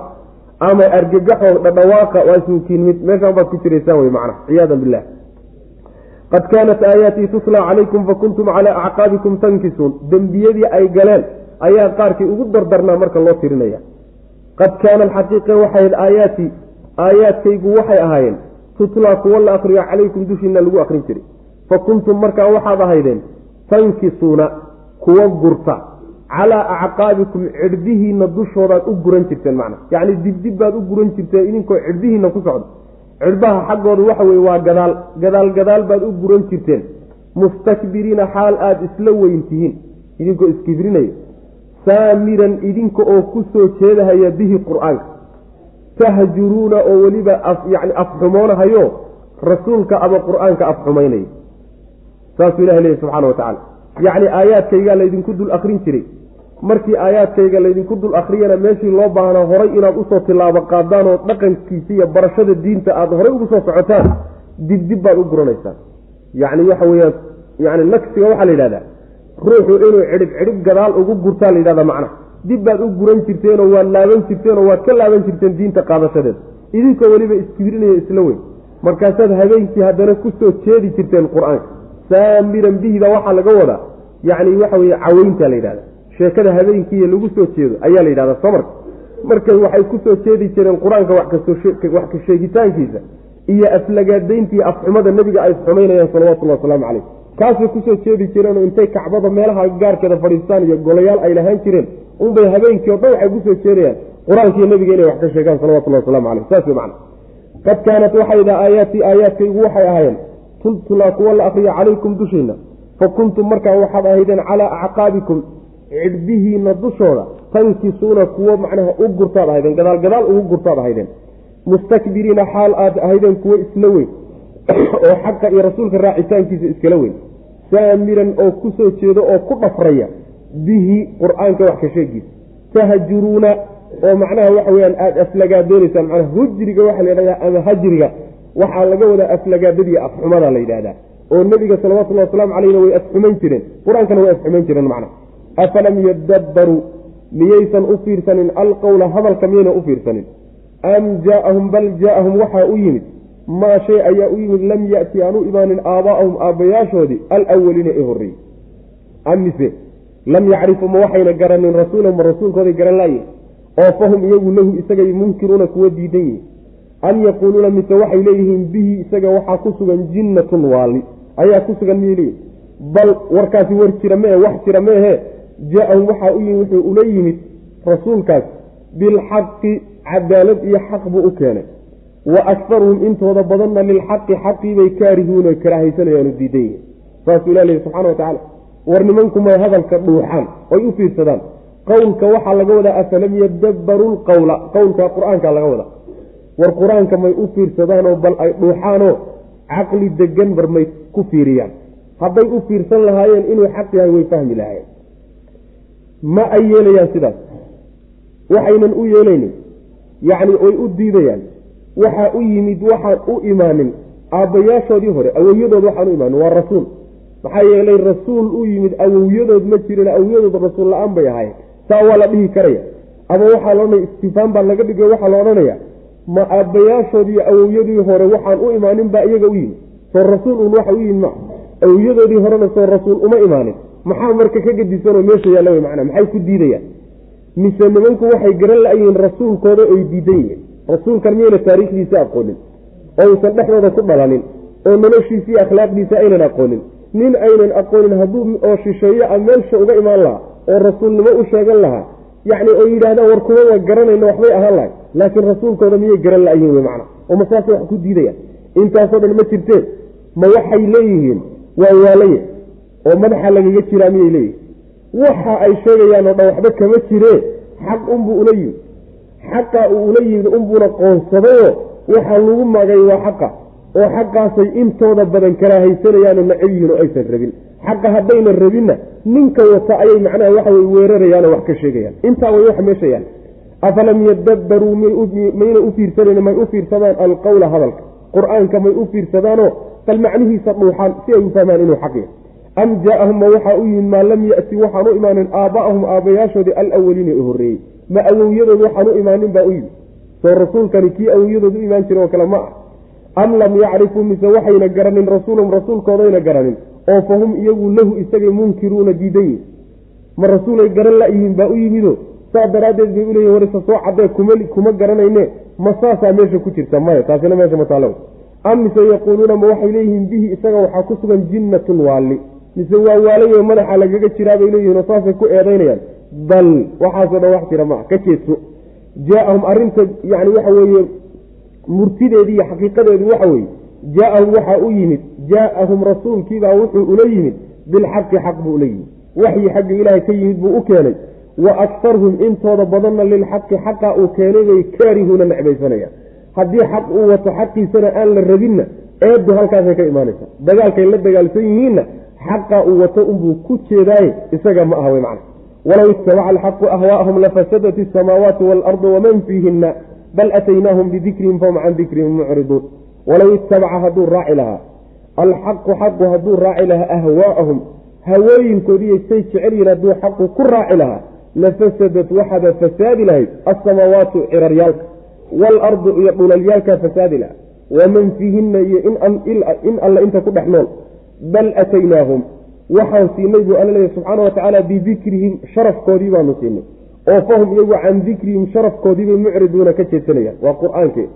ama argagaxo dhadhawaaqa waa ismukiin mid meeshaan ku jiraysaan wey macna ciyaadan billah qad kaanat aayaatii tutlaa calaykum fakuntum calaa acqaabikum tankisuun dembiyadii ay galeen ayaa qaarkii ugu dardarnaa marka loo tirinaya. Qad kaana alxaqiiqa waxay ahayd aayaatii aayaadkaygu waxay ahaayeen tutlaa kuwa la akriyo calaykum dushiina lagu akrin jiray. Fa kuntum markaa waxaad ahaydeen tankisuuna kuwa gurta calaa acqaabikum cidhbihiina dushoodaad u guran jirteen macna. Yacni dibdib baad u guran jirteen idinkoo cidhbihiina ku socda cidhbaha xaggooda waxa weye waa gadaal. Gadaal gadaal baad u guran jirteen. Mustakbiriina xaal aada isla weyntihiin idinkoo iskibrinaya saamiran idinka oo ku soo jeedahaya bihi qur'aanka. Tahjuruuna oo weliba yani afxumoonahayo rasuulka ama qur'aanka afxumaynaya saasuu ilahi leeyahy subxana wa tacala yacni aayaadkaygaa laydinku dul akrin jiray markii aayaadkayga laydinku dul akriyana meeshii loo baahnaa horay inaad u soo tilaabo qaadaan oo dhaqankiisa iyo barashada diinta aada horay ugu soo socotaan dibdib baad u guranaysaan. Yacni waxa weyaan yani nagsiga waxaa la yidhahdaa ruuxu inuu cidhib cidhib gadaal ugu gurtaa la yidhahda macna. Dib baad u guran jirteenoo waad laaban jirteenoo waad ka laaban jirteen diinta qaadashadeeda idinkoo weliba iskibrinaya isla weyn. Markaasaad habeenkii haddana ku soo jeedi jirteen qur'aanka. Saamiran bihida waxaa laga wadaa yacni waxa weye caweynta la yidhahda sheekada habeenkiiyo lagu soo jeedo ayaa la yidhahda samarka marka waxay ku soo jeedi jireen qur'aanka wax ka sheegitaankiisa iyo aflagaadayntii afxumada nebiga ay isxumaynayaan salawatullahi wasalaamu caleyh kaasay ku soo jeedi jireenoo intay kacbada meelaha gaarkeeda fadhiistaan iyo golayaal ay lahaan jireen unbay habeenkii o dhan waxay ku soo jeedayaan qur'aankiiyo nebiga inay wax ka sheegaan salawatullahi waslamu caleyh saas wey macana qad kaanat waxayda aayaatii aayaadkaygu waxay ahaayeen tultulaa kuwa la akriya calaykum dushiina fa kuntum markaa waxaad ahaydeen calaa acqaabikum cidbihiina dushooda tankisuuna kuwo macnaha u gurtaad ahaydeen gadaal gadaal ugu gurtaad ahaydeen. Mustakbiriina xaal aad ahaydeen kuwo isla weyn oo xaqa iyo rasuulka raacitaankiisa iskala weyn. Saamiran oo ku soo jeedo oo ku dhafraya bihi qur'aanka wax ka sheegiisa tahjuruuna oo macnaha waxa weyaan aada aflagaadoonaysaan macnaha hujriga waxaa la yidhahdaa ama hajriga waxaa laga wadaa aflagaadadii afxumada la yidhahdaa. Oo nebiga salawatullahi wasalaamu caleyhna way afxumayn jireen qur'aankana way afxumayn jireen macna afalam yadabbaruu miyaysan u fiirsanin alqowla hadalka miyayna u fiirsanin am jaaahum bal jaaahum waxaa u yimid maa shay ayaa u yimid lam yati aan u imaanin aabaa'ahum aabbayaashoodii alawaliina ee horreeyey amise lam yacrifu ma waxayna garanin rasuulahum ma rasuulkooday garan laayihin oo fahum iyagu lahu isagay munkiruuna kuwa diidan yihiin an yaquuluuna mise waxay leeyihiin bihi isaga waxaa ku sugan jinnatun waali ayaa ku sugan miyay leeyihiin bal warkaasi war jira mee wax jira meehe jaa-ahum waxaa u yimid wuxuu ula yimid rasuulkaas bilxaqi cadaalad iyo xaq buu u keenay. Wa akharuhum intooda badanna lilxaqi xaqiibay kaarihuuna karaahaysanayaan diidan yihiin saasuu ilah lehi subxana wa tacaala war nimanku may hadalka dhuuxaan oy u fiirsadaan. Qowlka waxaa laga wadaa afalam yadabbaruu lqowla qowlka qur'aanka laga wadaa. War qur'aanka may u fiirsadaanoo bal ay dhuuxaanoo caqli degan bar may ku fiiriyaan. Hadday u fiirsan lahaayeen inuu xaq yahay way fahmi lahaayeen ma ay yeelayaan sidaas. Waxaynan u yeelaynin yacni way u diidayaan waxaa u yimid waxaan u imaanin aabbayaashoodii hore awowyadood waxaan u imaanin waa rasuul. Maxaa yeelay rasuul u yimid awowyadood ma jirin awowyadood rasuul la'aan bay ahaayeen. Saa waa la dhihi karaya. Ama waxaa la odhanaya istifaan baa laga dhigay waxaa la odhanaya ma aabbayaashoodii awowyadii hore waxaan u imaanin baa iyaga u yimid. Soo rasuul un waxa u yimid ma awowyadoodii horena soo rasuul uma imaanin maxaa marka ka gadisanoo meesha yaalla wey macnaa maxay ku diidayaan? Mise nimanku waxay garan la-yihiin rasuulkooda oy diidan yihiin. Rasuulkan miyayna taariikhdiisa aqoonin? Oo uusan dhexdooda ku dhalanin? Oo noloshiisii akhlaaqdiisa aynan aqoonin? Nin aynan aqoonin hadduu oo shisheeye a meelsha uga imaan lahaa oo rasuulnimo u sheegan lahaa yacni oo yidhahdaan war kuma waa garanayna waxbay ahaan lahay laakiin rasuulkooda miyay garan la-yihiin wey macna oo ma saasay wax ku diidayaan? Intaasoo dhan ma jirteen? Ma waxay leeyihiin? Waa waalaye oo madaxa lagaga jiraa miyay leeyihiin waxa ay sheegayaan oo dhan waxba kama jiree xaq unbuu ula yimid. Xaqa uu ula yimid unbuuna qoonsadayo waxaa lagu magay waa xaqa. Oo xaqaasay intooda badan karaahaysanayaan nacab yihiin oo aysan rabin. Xaqa haddayna rabinna ninka wata ayay macnaha waxa wey weerarayaanoo wax ka sheegayaan. Intaa way wax meesha yaal afalam yadabbaruu mayna u fiirsanan may u fiirsadaan alqowla hadalka. Qur'aanka may u fiirsadaanoo bal macnihiisa dhuuxaan si ay u fahmaan inuu xaq yahay am jaa-ahum ma waxaa u yimid maa lam yati waxaan u imaanin aaba'ahum aabbayaashoodii alawaliina ee horreeyey. Ma awowyadood waxaan u imaanin baa u yimid. Soo rasuulkani kii awiyadooda u imaan jira oo kale ma ah am lam yacrifuu mise waxayna garanin rasuulahum rasuulkoodayna garanin oo fahum iyagu lahu isagay munkiruuna diidan yihiin ma rasuulay garan la-yihiin baa u yimido saa daraaddeed bay uleeyihin warisa soo cadee kuma kuma garanayne ma saasaa meesha ku jirta maya taasina meesha ma taalo am mise yaquuluuna ma waxay leeyihiin bihi isaga waxaa ku sugan jinnatun waalli mise waa waalayo madaxa lagaga jiraa bay leeyihiin oo saasay ku eedaynayaan. Bal waxaasoo dhan wax jira maa ka jeedso jaa-ahum arrinta yani waxa weeye murtideedii iyo xaqiiqadeedu waxa weeye jaa-ahum waxaa u yimid jaa-ahum rasuulkiibaa wuxuu ula yimid bilxaqi xaq buu ula yimid. Waxyi xagga ilaahay ka yimid buu u keenay. Wa aktarhum intooda badanna lilxaqi xaqa uu keenay bay kaarihuuna necbaysanayaan. Haddii xaq uu wato xaqiisana aan la rabinna eeddu halkaasay ka imaanaysa dagaalkay la dagaalsan yihiinna xaqa uu wato unbuu ku jeedaaye isaga ma aha wey macna. Walow itabaca alxaqu ahwaa'ahum lafasadat isamaawaatu waalardu waman fiihina bal ataynaahum bidikrihim fahum can dikrihim mucriduun. Walow itabaca hadduu raaci lahaa alxaqu xaqu hadduu raaci lahaa ahwaa'ahum hawooyinkoodiiyo say jecel yihiin hadduu xaqu ku raaci lahaa lafasadat waxaaba fasaadi lahayd alsamaawaatu ciraryaalka waalardu iyo dhulalyaalkaa fasaadi lahaa. Waman fiihina iyo in alla inta ku dhex nool bal ataynaahum waxaan siinay buu alla leeyahy subxaana watacaala bidikrihim sharafkoodii baanu siinay oo fahum iyagu can dikrihim sharafkoodiibay mucriduuna ka jeedsanayaan waa qur'aankee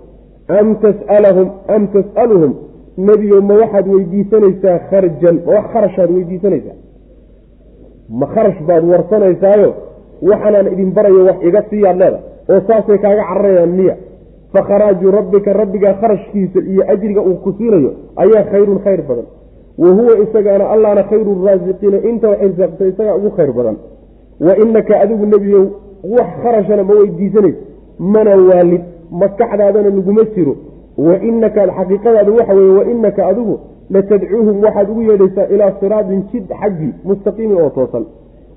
am tasalahum am tas'aluhum nebiyo ma waxaad weydiisanaysaa kharjan ma wax kharashaad weydiisanaysaa ma kharash baad warsanaysaayo waxaanaan idin barayo wax iga siiyaad leeda oo saasay kaaga cararayaan miya fa kharaaju rabbika rabbigaa kharashkiisa iyo ajriga uu ku siinayo ayaa khayrun khayr badan wa huwa isagaana allaana khayru raasiqiina inta wax irsaaqto isagaa ugu khayr badan. Wa inaka adigu nebiyow wax kharashana ma weydiisanayso mana waalid maskaxdaadana laguma jiro. Wa inaka xaqiiqadaadu waxa weye wa inaka adigu latadcuuhum waxaad ugu yeedhaysaa ilaa siraatin jid xaggi mustaqiimin oo toosan.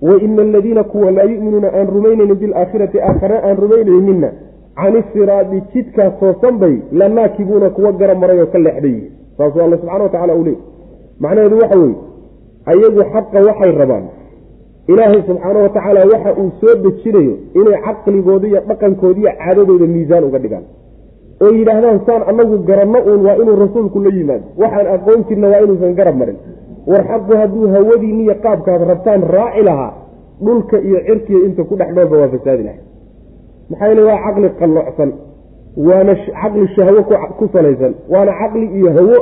Wa ina aladiina kuwa laa yu'minuuna aan rumaynaynin bilaakhirati aakhare aan rumaynaynina cani siraadi jidkaa toosan bay la naakibuuna kuwa gara maray oo ka leexday. Saasuu alla subxana watacala u leey macnaheedu waxa weeye ayagu xaqa waxay rabaan. Ilaahay subxaana watacaala waxa uu soo dejinayo inay caqligooda iyo dhaqankooda iyo caadadooda miisaan uga dhigaan. Oo yidhaahdaan saan anagu garanno uun waa inuu rasuulku la yimaado. Waxaan aqoon jirna waa inuusan garab marin. War xaqu hadduu hawadiiniyo qaabkaad rabtaan raaci lahaa dhulka iyo cirkiga inta ku dhex dhoolba waa fasaadi lahay maxaa yeele waa caqli qallocsan waana caqli shahwo ku salaysan waana caqli iyo hawo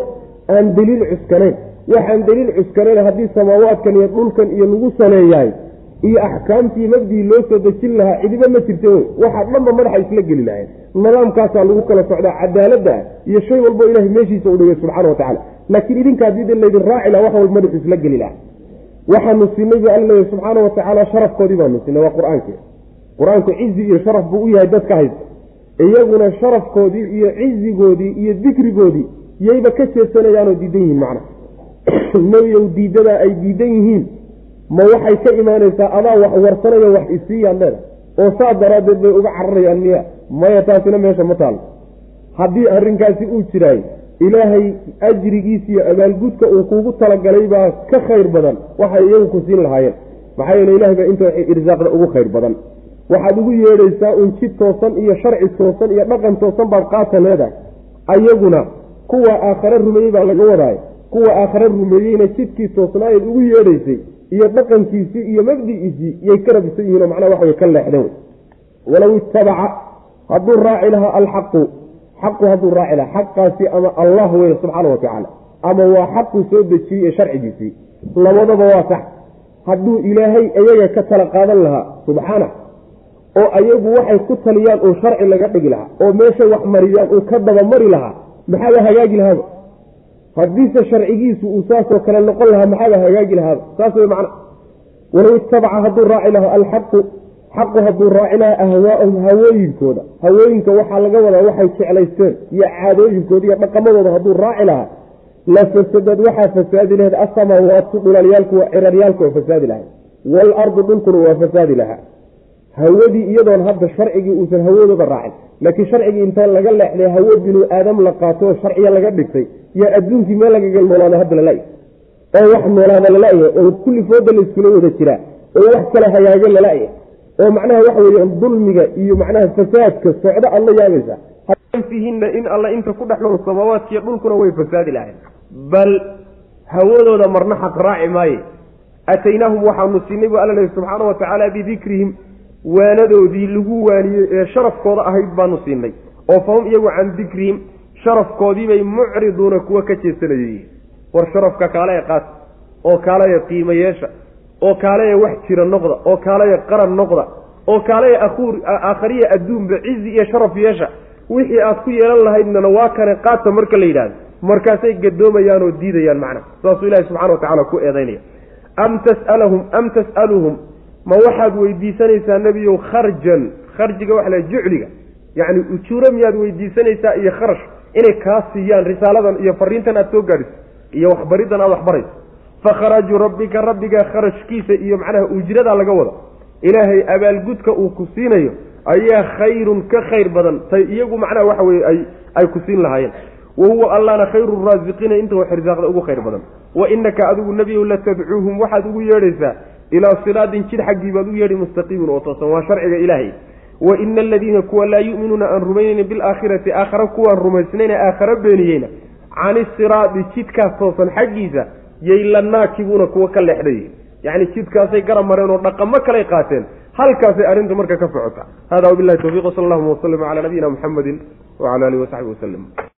aan daliil cuskanayn waxaan daliil cuskanayn haddii samaawaadkan iyo dhulkan iyo lagu saleeyahay iyo axkaamtii mabdii loo soo dejin lahaa cidiba ma jirta waxaa dhanba madaxa isla geli lahayn nidaamkaasaa lagu kala socdaa cadaaladda iyo shay walbo ilahay meeshiisa u dhigay subxana watacala laakiin idinka haddii laydin raaci laha wax walba madaxu isla geli laha waxaanu siinay bu alla leeyahy subxaana watacaala sharafkoodii baanu siinay waa qur'aanki qur'aanku cizi iyo sharaf buu u yahay dadka haysta. Iyaguna sharafkoodii iyo cizigoodii iyo dikrigoodii yayba ka jeedsanayaanoo diidan yihiin macna nebiyow diidadaa ay diidan yihiin ma waxay ka imaanaysaa adaa wax warsanayo wax isiiyaan leeda oo saa daraaddeed bay uga cararayaan miya maya taasina meesha ma taalo. Haddii arrinkaasi uu jiraayo ilaahay ajrigiisa iyo abaalgudka uu kuugu talagalay baa ka khayr badan. Waxay iyagu ku siin lahaayeen. Maxaa yeele ilahay baa inta waxay irsaaqda ugu khayr badan. Waxaad ugu yeedhaysaa un jid toosan iyo sharci toosan iyo dhaqan toosan baad qaata leedahay. Ayaguna kuwa aakhare rumeeyey baa laga wadaayo kuwa aakhare rumeeyeyna jidkii toosnaayeed ugu yeedhaysay iyo dhaqankiisii iyo mabdi'iisii iyay ka rabisan yihiin oo macnaha waxaway ka leexdeen. Wey walow itabaca hadduu raaci lahaa alxaqu xaqu hadduu raaci lahaa xaqaasi ama allah wey subxaana watacaala ama waa xaquu soo dejiyey ee sharcigiisii labadaba waa sax. Hadduu ilaahay iyaga ka tala qaadan lahaa subxaana oo ayagu waxay ku taliyaan uu sharci laga dhigi lahaa oo meeshay wax mariyaan uu ka dabamari lahaa maxaaba hagaagi lahaaba haddiise sharcigiisu uu saasoo kale noqon lahaa maxaaba hagaagi lahaaba? Saas wey macna. Walow itabaca hadduu raaci lahaa alxaqu xaqu hadduu raaci lahaa ahwaa'ahum hawooyinkooda. Hawooyinka waxaa laga wadaa waxay jeclaysteen iyo caadooyinkooda iyo dhaqamadooda hadduu raaci lahaa. La fasadad waxaa fasaadi lahayd asamaawaatu dhulalyaalku waa ciraryaalku waa fasaadi lahay waalardu dhulkuna waa fasaadi lahaa. Hawadii iyadoon hadda sharcigii uusan hawadooda raacin laakiin sharcigii inta laga leexday hawo binu aadam la qaato oo sharciya laga dhigtay yaa adduunkii meel lagaga noolaada hadda lala oo wax noolaada lala-ya oo kulli fooda la iskula wada jiraa oo wax kale hagaaga lala-ya oo macnaha waxa weeyaan dulmiga iyo macnaha fasaadka socdo aad la yaabaysaa fiihinna in alla inta ku dhex nool samaawaadkiiyo dhulkuna way fasaadi lahayn bal hawadooda marna xaq raaci maaye. Ataynaahum waxaanu siinay buu alla lehi subxaana wa tacaala bidikrihim waanadoodii lagu waaniyey ee sharafkooda ahayd baanu siinay oo fahum iyagu can dikrihim sharafkoodiibay mucriduuna kuwa ka jeesanayay war sharafka kaalaya qaat oo kaalaya qiimo yeesha oo kaalaya wax jira noqda oo kaalaya qaran noqda oo kaalaya akuur aakhariya adduunba cizi iyo sharaf yeesha wixii aad ku yeelan lahaydnana waa kane qaata marka la yidhahdo markaasay gadoomayaan oo diidayaan macna. Saasuu ilahi subxana wa tacala ku eedaynaya am tasalahum am tas'aluhum ma waxaad weydiisanaysaa nebiyow kharjan kharjiga waxa la jucliga yacni ujuuro miyaad weydiisanaysaa iyo kharash inay kaa siiyaan risaaladan iyo fariintan aad soo gaadhiso iyo waxbariddan aad waxbarayso. Fakharaju rabbika rabbiga kharashkiisa iyo macnaha ujradaa laga wada. Ilaahay abaalgudka uu ku siinayo ayaa khayrun ka khayr badan tay iyagu macnaha waxa weye ay ku siin lahaayeen. Wa huwa allana khayru raasiqiina inta wax risaaqda ugu khayr badan. Wa inaka adigu nebiyow la tadcuuhum waxaad ugu yeedhaysaa ilaa siraadin jid xaggii baad u yeedhi mustaqiimin oo toosan waa sharciga ilaahay wa ina aladiina kuwa laa yu'minuuna aan rumaynayna bilaakhirati aakhare kuwaan rumaysnayna aakhare beeniyeyna cani siraadi jidkaas toosan xaggiisa yay la naakibuuna kuwa ka leexday yacni jidkaasay garab mareen oo dhaqamo kalay qaateen halkaasay arrintu marka ka socota hada wabilahi tawfiq sal allahuma waslama calaa nabiyina muxamedi wacala alihi wasaxbi waslem